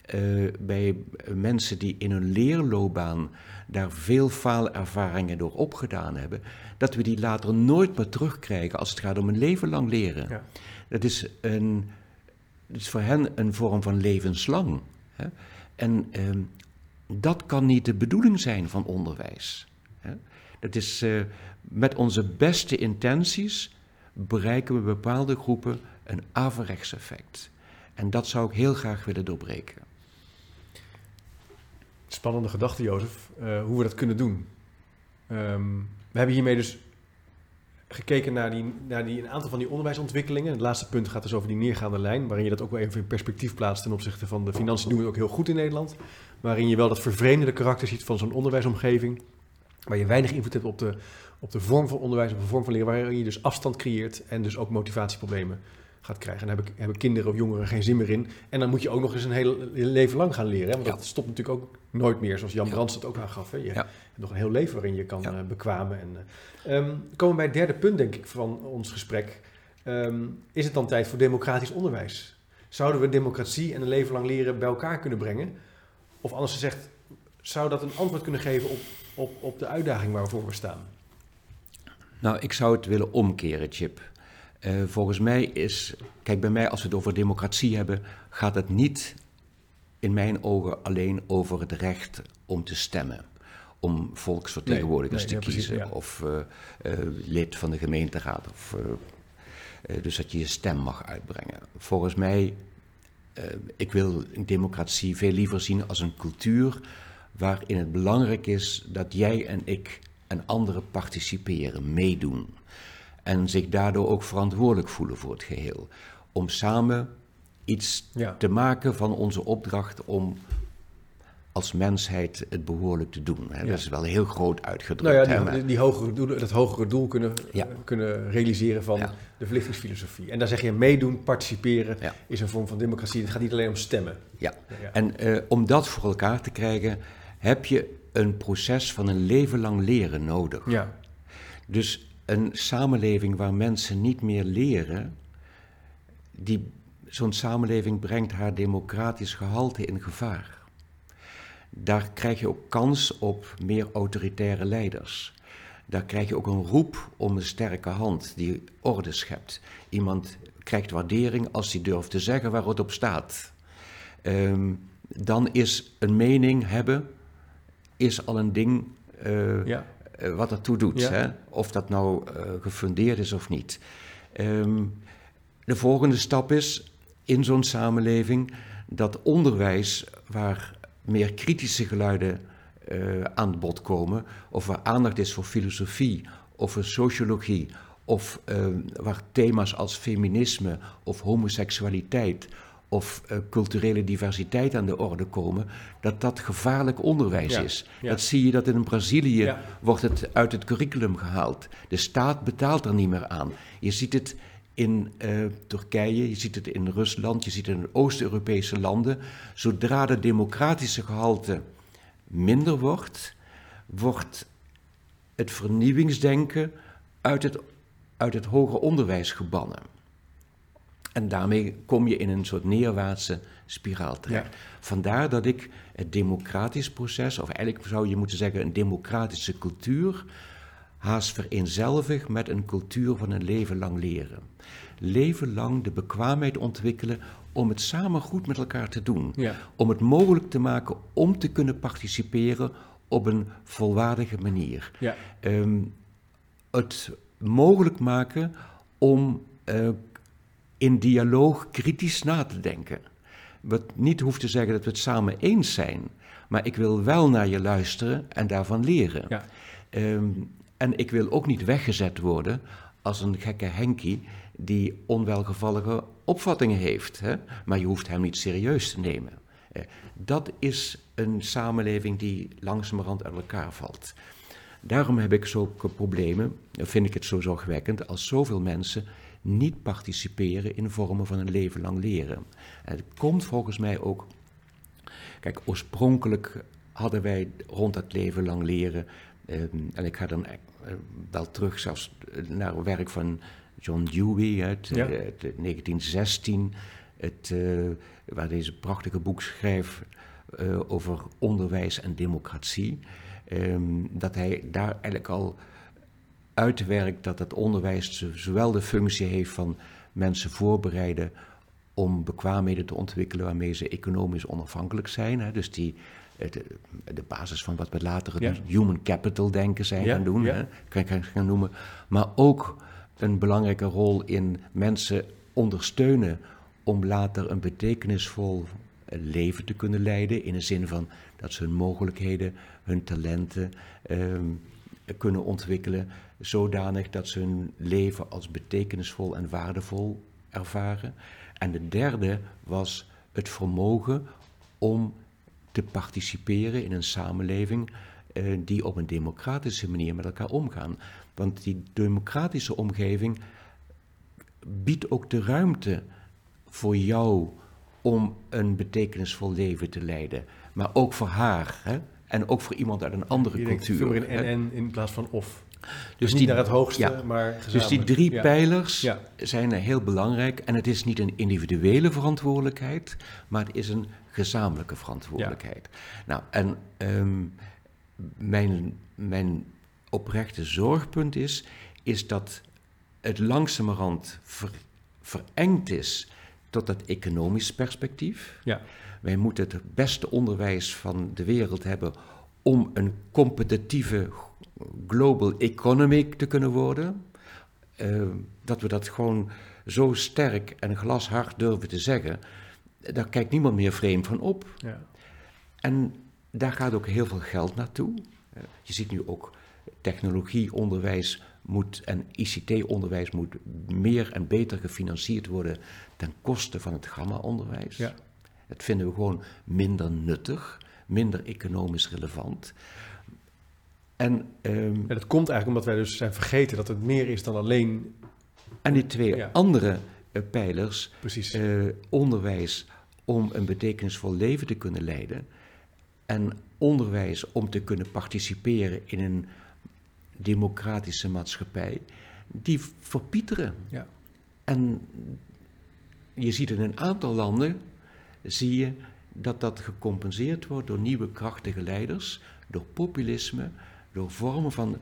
Speaker 2: eh, bij mensen die in hun leerloopbaan daar veel faalervaringen door opgedaan hebben, dat we die later nooit meer terugkrijgen als het gaat om een leven lang leren.
Speaker 1: Ja.
Speaker 2: Dat is, een, dat is voor hen een vorm van levenslang. Hè? En ehm, dat kan niet de bedoeling zijn van onderwijs. Hè? Dat is eh, met onze beste intenties bereiken we bepaalde groepen een averechts effect. En dat zou ik heel graag willen doorbreken.
Speaker 1: Spannende gedachte, Jozef, eh, hoe we dat kunnen doen. Ehm, we hebben hiermee dus gekeken naar, die, naar die, een aantal van die onderwijsontwikkelingen. Het laatste punt gaat dus over die neergaande lijn, waarin je dat ook wel even in perspectief plaatst ten opzichte van de financiën doen we het ook heel goed in Nederland. Waarin je wel dat vervreemdende karakter ziet van zo'n onderwijsomgeving, waar je weinig invloed hebt op de, op de vorm van onderwijs, op de vorm van leren, waarin je dus afstand creëert en dus ook motivatieproblemen gaat krijgen. En daar hebben, hebben kinderen of jongeren geen zin meer in. En dan moet je ook nog eens een heel leven lang gaan leren. Hè? Want
Speaker 2: Ja.
Speaker 1: dat stopt natuurlijk ook nooit meer, zoals Jan
Speaker 2: Ja.
Speaker 1: Brands het ook aangaf. Hè? Je
Speaker 2: Ja.
Speaker 1: hebt nog een heel leven waarin je kan
Speaker 2: Ja.
Speaker 1: eh, bekwamen. En, eh, ehm, we komen bij het derde punt, denk ik, van ons gesprek. Ehm, is het dan tijd voor democratisch onderwijs? Zouden we democratie en een leven lang leren bij elkaar kunnen brengen? Of anders gezegd, zou dat een antwoord kunnen geven op, op, op de uitdaging waarvoor we staan?
Speaker 2: Nou, ik zou het willen omkeren, Chip. Eh, volgens mij is, kijk bij mij als we het over democratie hebben, gaat het niet in mijn ogen alleen over het recht om te stemmen. Om volksvertegenwoordigers
Speaker 1: Nee, nee,
Speaker 2: te
Speaker 1: ja, precies,
Speaker 2: kiezen
Speaker 1: ja.
Speaker 2: of eh, eh, lid van de gemeenteraad. Of, eh, dus dat je je stem mag uitbrengen. Volgens mij, ik wil een democratie veel liever zien als een cultuur waarin het belangrijk is dat jij en ik en anderen participeren, meedoen. En zich daardoor ook verantwoordelijk voelen voor het geheel. Om samen iets
Speaker 1: Ja.
Speaker 2: te maken van onze opdracht om als mensheid het behoorlijk te doen. Hè.
Speaker 1: Ja.
Speaker 2: Dat is wel heel groot uitgedrukt.
Speaker 1: Nou ja, die, die, hogere doelen, dat hogere doel kunnen,
Speaker 2: Ja.
Speaker 1: kunnen realiseren van de verlichtingsfilosofie. En daar zeg je meedoen, participeren is een vorm van democratie. Het gaat niet alleen om stemmen.
Speaker 2: ja.
Speaker 1: Ja.
Speaker 2: En eh, om dat voor elkaar te krijgen, heb je een proces van een leven lang leren nodig.
Speaker 1: Ja,
Speaker 2: Dus een samenleving waar mensen niet meer leren, die, zo'n samenleving brengt haar democratisch gehalte in gevaar. Daar krijg je ook kans op meer autoritaire leiders. Daar krijg je ook een roep om een sterke hand die orde schept. Iemand krijgt waardering als hij durft te zeggen waar het op staat. Ehm, dan is een mening hebben is al een ding uh, ja. wat ertoe doet. Hè? Of dat nou uh, gefundeerd is of niet. Um, de volgende stap is in zo'n samenleving dat onderwijs waar meer kritische geluiden aan bod komen, of waar aandacht is voor filosofie of voor sociologie, of waar thema's als feminisme of homoseksualiteit of uh, culturele diversiteit aan de orde komen, dat dat gevaarlijk onderwijs is. Dat zie je dat in Brazilië wordt het uit het curriculum gehaald. De staat betaalt er niet meer aan. Je ziet het in uh, Turkije, je ziet het in Rusland, je ziet het in Oost-Europese landen. Zodra de democratische gehalte minder wordt, wordt het vernieuwingsdenken uit het, uit het hoger onderwijs gebannen. En daarmee kom je in een soort neerwaartse spiraal terecht. Vandaar dat ik het democratisch proces, of eigenlijk zou je moeten zeggen een democratische cultuur, haast vereenzelvig met een cultuur van een leven lang leren. Leven lang de bekwaamheid ontwikkelen om het samen goed met elkaar te doen. Ja. Om het mogelijk te maken om te kunnen participeren op een volwaardige manier. Ja. Um, het mogelijk maken om uh, in dialoog kritisch na te denken. Wat niet hoeft te zeggen dat we het samen eens zijn, maar ik wil wel naar je luisteren en daarvan leren. Ja. Ehm, en ik wil ook niet weggezet worden als een gekke Henkie die onwelgevallige opvattingen heeft. Hè? Maar je hoeft hem niet serieus te nemen. Uh, dat is een samenleving die langzamerhand uit elkaar valt. Daarom heb ik zulke problemen, vind ik het zo zorgwekkend, als zoveel mensen niet participeren in vormen van een leven lang leren. En het komt volgens mij ook. Kijk, oorspronkelijk hadden wij rond het leven lang leren. Eh, en ik ga dan eh, wel terug zelfs naar het werk van John Dewey uit, ja. 1916. Eh, het, uh, waar deze prachtige boek schrijft over onderwijs en democratie. Um, dat hij daar eigenlijk al uitwerkt dat het onderwijs zowel de functie heeft van mensen voorbereiden om bekwaamheden te ontwikkelen waarmee ze economisch onafhankelijk zijn. Hè, dus die, de, de, basis van wat we later het human capital denken zijn gaan doen, hè, gaan noemen. Maar ook een belangrijke rol in mensen ondersteunen om later een betekenisvol leven te kunnen leiden. In de zin van dat ze hun mogelijkheden, hun talenten ehm, kunnen ontwikkelen zodanig dat ze hun leven als betekenisvol en waardevol ervaren. En de derde was het vermogen om te participeren in een samenleving eh, die op een democratische manier met elkaar omgaan. Want die democratische omgeving biedt ook de ruimte voor jou om een betekenisvol leven te leiden. Maar ook voor haar. Hè? En ook voor iemand uit een andere cultuur.
Speaker 1: in en, en in plaats van of. Dus niet die, naar het hoogste, maar
Speaker 2: Dus die drie pijlers zijn heel belangrijk. En het is niet een individuele verantwoordelijkheid, maar het is een gezamenlijke verantwoordelijkheid. Nou, en um, mijn, mijn oprechte zorgpunt is, is dat het langzamerhand ver, verengd is tot het economisch perspectief. Ja. Wij moeten het beste onderwijs van de wereld hebben om een competitieve global economy te kunnen worden. Uh, dat we dat gewoon zo sterk en glashard durven te zeggen, daar kijkt niemand meer vreemd van op. Ja. En daar gaat ook heel veel geld naartoe. Uh, je ziet nu ook technologieonderwijs moet en ICT-onderwijs moet meer en beter gefinancierd worden ten koste van het gamma-onderwijs. Ja. Dat vinden we gewoon minder nuttig, minder economisch relevant.
Speaker 1: En, um, dat komt eigenlijk omdat wij dus zijn vergeten dat het meer is dan alleen.
Speaker 2: En die twee andere uh, pijlers, uh, onderwijs om een betekenisvol leven te kunnen leiden en onderwijs om te kunnen participeren in een democratische maatschappij, die verpieteren.
Speaker 1: Ja.
Speaker 2: En je ziet in een aantal landen, zie je dat dat gecompenseerd wordt door nieuwe krachtige leiders, door populisme, door vormen van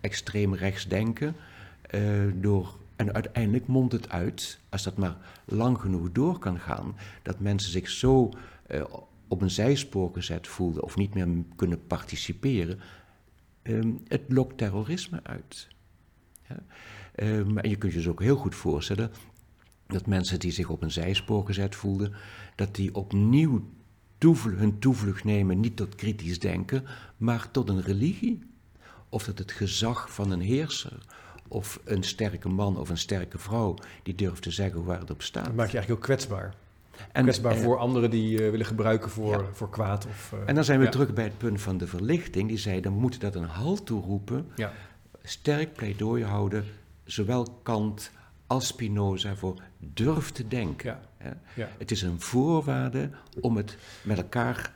Speaker 2: extreem rechtsdenken, uh, door, en uiteindelijk mondt het uit, als dat maar lang genoeg door kan gaan, dat mensen zich zo uh, op een zijspoor gezet voelden of niet meer kunnen participeren, um, het lokt terrorisme uit. Um, en je kunt je dus ook heel goed voorstellen dat mensen die zich op een zijspoor gezet voelden, dat die opnieuw hun toevlucht nemen, niet tot kritisch denken, maar tot een religie. Of dat het gezag van een heerser, of een sterke man of een sterke vrouw, die durft te zeggen waar het op staat. Dat
Speaker 1: maakt je eigenlijk ook kwetsbaar. En, kwetsbaar eh, voor anderen die uh, willen gebruiken voor, voor kwaad. Of, uh,
Speaker 2: en dan zijn we terug bij het punt van de verlichting. Die zei, dan moet dat een halt toeroepen. Ja. Sterk pleidooi houden, zowel Kant als Spinoza voor durf te denken. Het is een voorwaarde om het met elkaar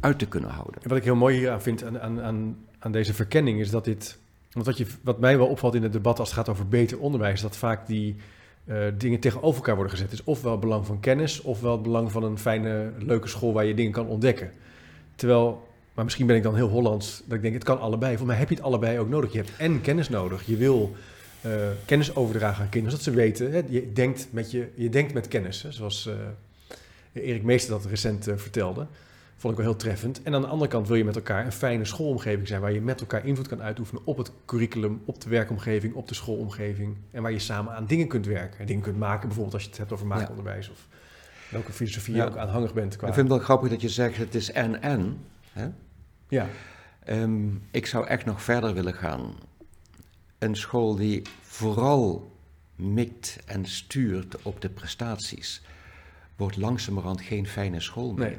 Speaker 2: uit te kunnen houden.
Speaker 1: En wat ik heel mooi hier aan vind aan, aan, aan deze verkenning is dat dit. Want wat, je, wat mij wel opvalt in het debat als het gaat over beter onderwijs, dat vaak die uh, dingen tegenover elkaar worden gezet. Dus ofwel het belang van kennis, ofwel het belang van een fijne, leuke school waar je dingen kan ontdekken. Terwijl, maar misschien ben ik dan heel Hollands, dat ik denk, het kan allebei. Voor mij heb je het allebei ook nodig. Je hebt en kennis nodig. Je wil uh, kennis overdragen aan kinderen, zodat ze weten, hè, je, denkt met je, je denkt met kennis. Hè, zoals uh, Erik Meester dat recent vertelde. Vond ik wel heel treffend. En aan de andere kant wil je met elkaar een fijne schoolomgeving zijn, waar je met elkaar invloed kan uitoefenen op het curriculum, op de werkomgeving, op de schoolomgeving. En waar je samen aan dingen kunt werken. En dingen kunt maken, bijvoorbeeld als je het hebt over maakonderwijs of welke filosofie je ook aanhangig bent.
Speaker 2: Qua... Ik vind het wel grappig dat je zegt het is en-en. Ja. Um, ik zou echt nog verder willen gaan. Een school die vooral mikt en stuurt op de prestaties, wordt langzamerhand geen fijne school meer. Nee.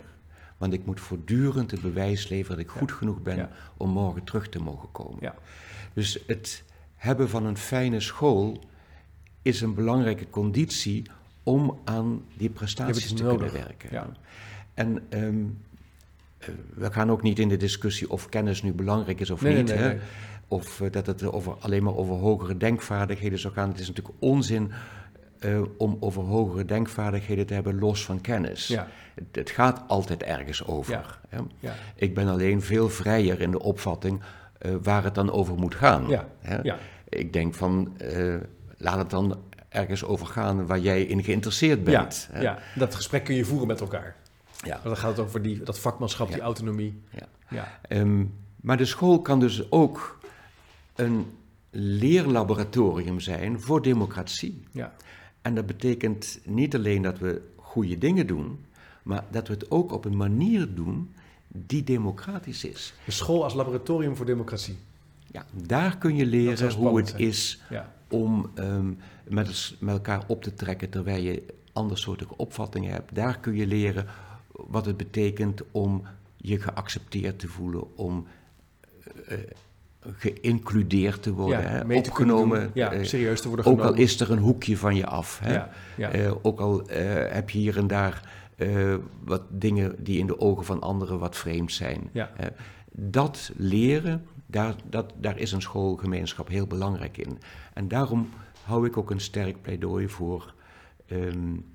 Speaker 2: Want ik moet voortdurend het bewijs leveren dat ik goed genoeg ben om morgen terug te mogen komen. Ja. Dus het hebben van een fijne school is een belangrijke conditie om aan die prestaties te kunnen werken. En um, we gaan ook niet in de discussie of kennis nu belangrijk is of niet. hè? Of uh, dat het over, alleen maar over hogere denkvaardigheden zou gaan. Het is natuurlijk onzin uh, om over hogere denkvaardigheden te hebben los van kennis. Ja. Het, het, gaat altijd ergens over. Ja. Ja. Ik ben alleen veel vrijer in de opvatting uh, waar het dan over moet gaan. Ik denk van, uh, laat het dan ergens over gaan waar jij in geïnteresseerd bent.
Speaker 1: Ja, dat gesprek kun je voeren met elkaar. Ja. dan gaat het over die, dat vakmanschap, die autonomie. Ja.
Speaker 2: Ja. Um, maar de school kan dus ook een leerlaboratorium zijn voor democratie. Ja. En dat betekent niet alleen dat we goede dingen doen, maar dat we het ook op een manier doen die democratisch is.
Speaker 1: De school als laboratorium voor democratie.
Speaker 2: Ja, daar kun je leren hoe het is om um, met, met, elkaar op te trekken terwijl je andersoortige opvattingen hebt. Daar kun je leren wat het betekent om je geaccepteerd te voelen, om uh, geïncludeerd te worden, ja, hè, opgenomen,
Speaker 1: ja, eh, serieus te worden
Speaker 2: ook genomen. Ook al is er een hoekje van je af. Hè. Ja, uh, ook al uh, heb je hier en daar wat dingen die in de ogen van anderen wat vreemd zijn. dat leren, daar, dat, daar is een schoolgemeenschap heel belangrijk in. En daarom hou ik ook een sterk pleidooi voor um,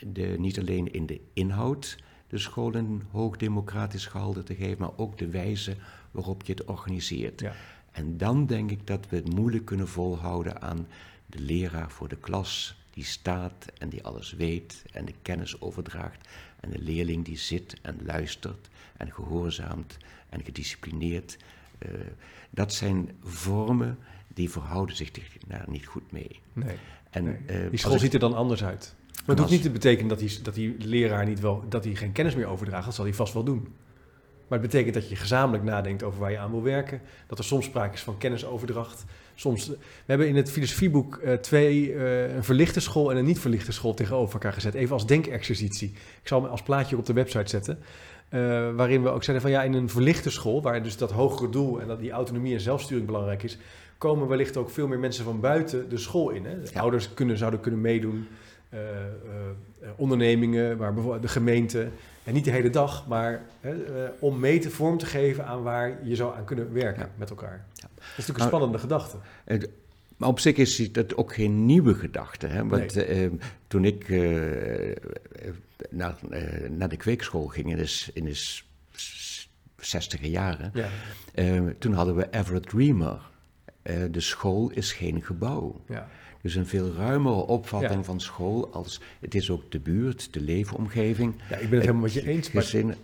Speaker 2: de, niet alleen in de inhoud de school een hoog democratisch gehalte te geven, maar ook de wijze waarop je het organiseert. Ja. En dan denk ik dat we het moeilijk kunnen volhouden aan de leraar voor de klas die staat en die alles weet en de kennis overdraagt. En de leerling die zit en luistert en gehoorzaamt en gedisciplineerd. Uh, dat zijn vormen die verhouden zich daar niet goed mee. Nee.
Speaker 1: En, nee. Uh, die school ziet er dan anders uit. Maar het hoeft niet te betekenen dat die, dat die leraar niet wel, dat hij geen kennis meer overdraagt. Dat zal hij vast wel doen. Maar het betekent dat je gezamenlijk nadenkt over waar je aan wil werken. Dat er soms sprake is van kennisoverdracht. Soms, we hebben in het filosofieboek uh, twee, uh, een verlichte school en een niet verlichte school tegenover elkaar gezet. Even als denkexercitie. Ik zal hem als plaatje op de website zetten. Uh, waarin we ook zeiden van ja, in een verlichte school, waar dus dat hogere doel en dat die autonomie en zelfsturing belangrijk is, komen wellicht ook veel meer mensen van buiten de school in. Hè? Ouders kunnen, zouden kunnen meedoen. eh, eh, eh, ondernemingen, waar bijvoorbeeld de gemeente, en niet de hele dag, maar hè, eh, om mee te vorm te geven aan waar je zou aan kunnen werken
Speaker 2: Ja.
Speaker 1: met elkaar.
Speaker 2: Ja.
Speaker 1: Dat is natuurlijk een
Speaker 2: Nou,
Speaker 1: spannende gedachte.
Speaker 2: Maar op zich is dat ook geen nieuwe gedachte. Hè? Want eh, toen ik eh, naar, naar de kweekschool ging in de, in de s- s- 60 jaren,
Speaker 1: Ja,
Speaker 2: toen hadden we Everett Reamer. Eh, de school is geen gebouw.
Speaker 1: ja.
Speaker 2: Dus een veel ruimere opvatting
Speaker 1: Ja.
Speaker 2: van school als het is ook de buurt, de leefomgeving,
Speaker 1: ja, ik ben het helemaal met je eens.
Speaker 2: Gezin.
Speaker 1: maar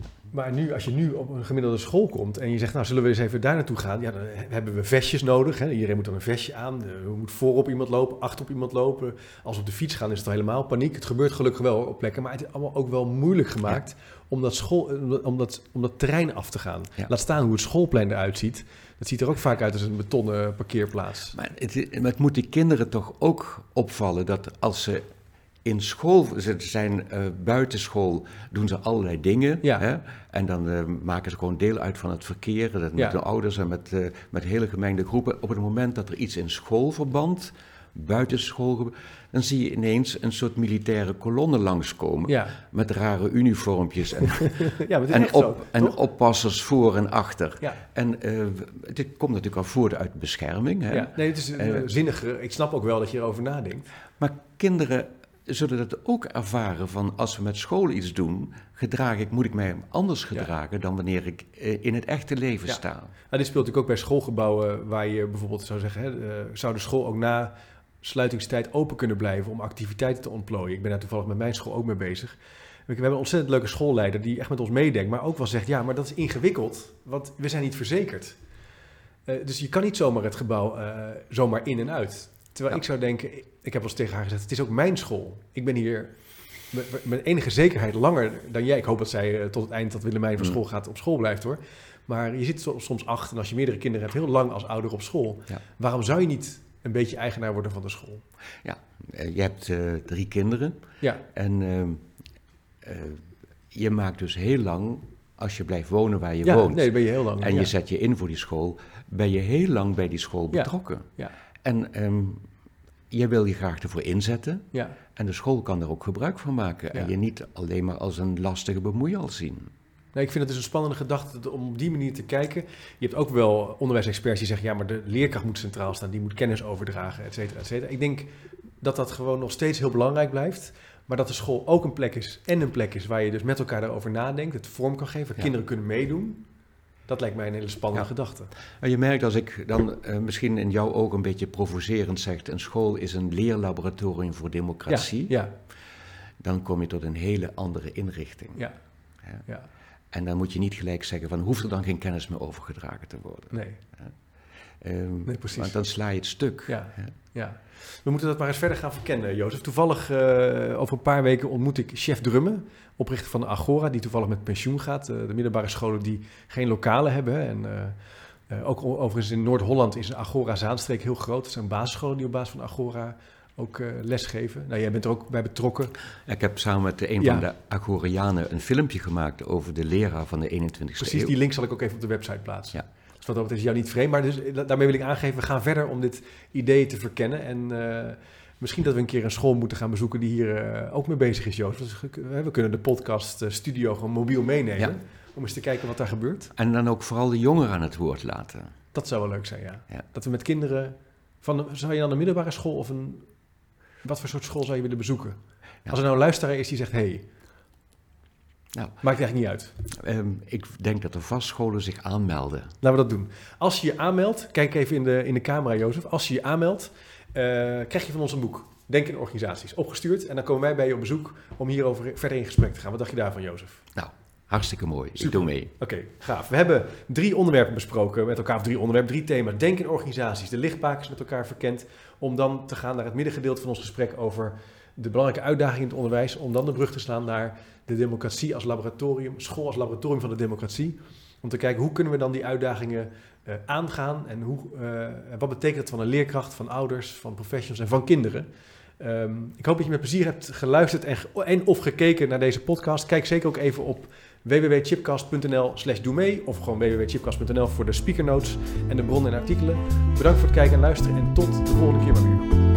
Speaker 1: nu, als je nu op een gemiddelde school komt en je zegt, nou zullen we eens even daar naartoe gaan, ja, dan hebben we vestjes nodig. Hè? Iedereen moet dan een vestje aan. Eh, Er moet voorop iemand lopen, achterop iemand lopen. Als we op de fiets gaan is het al helemaal paniek. Het gebeurt gelukkig wel op plekken, maar het is allemaal ook wel moeilijk gemaakt om, dat school, om, dat, om, dat, om dat terrein af te gaan.
Speaker 2: Ja.
Speaker 1: Laat staan hoe het schoolplein eruit ziet. Dat ziet er ook vaak uit als een betonnen parkeerplaats.
Speaker 2: Maar het, maar het moet die kinderen toch ook opvallen dat als ze in school ze zijn, eh buitenschool, doen ze allerlei dingen.
Speaker 1: Ja.
Speaker 2: Hè? En dan eh, maken ze gewoon deel uit van het verkeer. Dat met
Speaker 1: Ja.
Speaker 2: de ouders en met, eh, met hele gemengde groepen. Op het moment dat er iets in schoolverband, buitenschool, dan zie je ineens een soort militaire kolonne langskomen.
Speaker 1: Ja,
Speaker 2: Met rare uniformpjes en,
Speaker 1: ja
Speaker 2: en,
Speaker 1: zo,
Speaker 2: en oppassers voor en achter.
Speaker 1: Ja.
Speaker 2: En eh, dit komt natuurlijk al voort uit bescherming. Hè?
Speaker 1: Nee, het is eh,
Speaker 2: Eh,
Speaker 1: zinnig. eh, Ik snap ook wel dat je erover nadenkt.
Speaker 2: Maar kinderen zullen dat ook ervaren van als we met school iets doen, gedraag ik, moet ik mij anders
Speaker 1: Ja.
Speaker 2: gedragen dan wanneer ik eh, in het echte leven
Speaker 1: Ja.
Speaker 2: sta.
Speaker 1: Nou, dit speelt natuurlijk ook bij schoolgebouwen waar je bijvoorbeeld zou zeggen, hè, eh, zou de school ook na sluitingstijd open kunnen blijven om activiteiten te ontplooien. Ik ben daar toevallig met mijn school ook mee bezig. We hebben een ontzettend leuke schoolleider die echt met ons meedenkt, maar ook wel zegt, ja, maar dat is ingewikkeld, want we zijn niet verzekerd. Eh, dus je kan niet zomaar het gebouw zomaar in en uit. Terwijl
Speaker 2: Ja.
Speaker 1: ik zou denken, ik heb wel eens tegen haar gezegd, het is ook mijn school. Ik ben hier met, enige zekerheid langer dan jij. Ik hoop dat zij eh, tot het eind dat Willemijn van
Speaker 2: Mm.
Speaker 1: school gaat op school blijft hoor. Maar je zit so- soms acht en als je meerdere kinderen hebt, heel lang als ouder op school.
Speaker 2: Ja.
Speaker 1: Waarom zou je niet een beetje eigenaar worden van de school?
Speaker 2: Eh, je hebt eh, drie kinderen
Speaker 1: Ja,
Speaker 2: en ehm, eh, je maakt dus heel lang, als je blijft wonen waar je
Speaker 1: ja
Speaker 2: woont,
Speaker 1: nee, ben je heel lang.
Speaker 2: en
Speaker 1: ja.
Speaker 2: je zet je in voor die school, ben je heel lang bij die school
Speaker 1: Ja.
Speaker 2: betrokken.
Speaker 1: Ja.
Speaker 2: En ehm, je wil je graag ervoor inzetten.
Speaker 1: Ja,
Speaker 2: En de school kan er ook gebruik van maken.
Speaker 1: Ja.
Speaker 2: En je niet alleen maar als een lastige bemoeial zien.
Speaker 1: nee, ik vind het dus een spannende gedachte om op die manier te kijken. Je hebt ook wel onderwijsexperts die zeggen, ja, maar de leerkracht moet centraal staan, die moet kennis overdragen, et cetera, et cetera. Ik denk dat dat gewoon nog steeds heel belangrijk blijft. Maar dat de school ook een plek is en een plek is waar je dus met elkaar daarover nadenkt, het vorm kan geven, waar
Speaker 2: Ja.
Speaker 1: kinderen kunnen meedoen. Dat lijkt mij een hele spannende
Speaker 2: Ja.
Speaker 1: gedachte.
Speaker 2: Je merkt als ik dan eh, misschien in jouw ogen een beetje provocerend zeg... een school is een leerlaboratorium voor democratie...
Speaker 1: Ja,
Speaker 2: dan kom je tot een hele andere inrichting.
Speaker 1: ja,
Speaker 2: Ja.
Speaker 1: ja.
Speaker 2: En dan moet je niet gelijk zeggen van... hoeft er dan geen kennis meer overgedragen te worden.
Speaker 1: Nee,
Speaker 2: Ehm,
Speaker 1: Nee, precies.
Speaker 2: Want dan sla je het stuk.
Speaker 1: ja,
Speaker 2: hè.
Speaker 1: ja. We moeten dat maar eens verder gaan verkennen, Jozef. Toevallig, eh, over een paar weken ontmoet ik chef Drummen, oprichter van de Agora, die toevallig met pensioen gaat. Eh, de middelbare scholen die geen lokalen hebben. hè. En eh, ook overigens in Noord-Holland is een Agora Zaanstreek heel groot. Er zijn basisscholen die op basis van Agora ook lesgeven. Nou, jij bent er ook bij betrokken.
Speaker 2: Ik heb samen met een
Speaker 1: Ja.
Speaker 2: van de Agorianen een filmpje gemaakt... over de leraar van de 21ste
Speaker 1: Precies,
Speaker 2: eeuw.
Speaker 1: die link zal ik ook even op de website plaatsen.
Speaker 2: Ja.
Speaker 1: Wat dat betreft is jou niet vreemd. Maar dus, eh, daarmee wil ik aangeven, we gaan verder om dit idee te verkennen. En eh, misschien dat we een keer een school moeten gaan bezoeken die hier eh, ook mee bezig is, Joost. Dus we- we kunnen de podcast studio gewoon mobiel meenemen.
Speaker 2: Ja.
Speaker 1: Om eens te kijken wat daar gebeurt.
Speaker 2: En dan ook vooral de jongeren aan het woord laten.
Speaker 1: Dat zou wel leuk zijn, ja.
Speaker 2: Ja.
Speaker 1: Dat we met kinderen... Van, zou je dan een middelbare school of een... Wat voor soort school zou je willen bezoeken?
Speaker 2: Ja.
Speaker 1: Als er nou een luisteraar is die zegt... hey,
Speaker 2: Nou.
Speaker 1: maakt eigenlijk niet uit.
Speaker 2: Ehm, ik denk dat er vast scholen zich aanmelden.
Speaker 1: Laten we dat doen. Als je je aanmeldt, kijk even in de, in de camera, Jozef. Als je je aanmeldt, eh, krijg je van ons een boek. Denk in organisaties. Opgestuurd. En dan komen wij bij je op bezoek om hierover verder in gesprek te gaan. Wat dacht je daarvan, Jozef?
Speaker 2: Nou, hartstikke mooi.
Speaker 1: Super.
Speaker 2: Ik doe mee.
Speaker 1: Oké, gaaf. We hebben drie onderwerpen besproken met elkaar. Of drie onderwerpen, drie thema's. Denk in organisaties. De lichtbakens met elkaar verkend. Om dan te gaan naar het middengedeelte van ons gesprek over de belangrijke uitdagingen in het onderwijs. Om dan de brug te slaan naar de democratie als laboratorium. School als laboratorium van de democratie. Om te kijken hoe kunnen we dan die uitdagingen eh, aangaan. En hoe, eh, wat betekent het van een leerkracht, van ouders, van professionals en van kinderen. Ehm, ik hoop dat je met plezier hebt geluisterd en, en of gekeken naar deze podcast. Kijk zeker ook even op www.chipcast.nl slash doe mee of gewoon www.chipcast.nl voor de speaker notes en de bronnen en artikelen. Bedankt voor het kijken en luisteren en tot de volgende keer maar weer.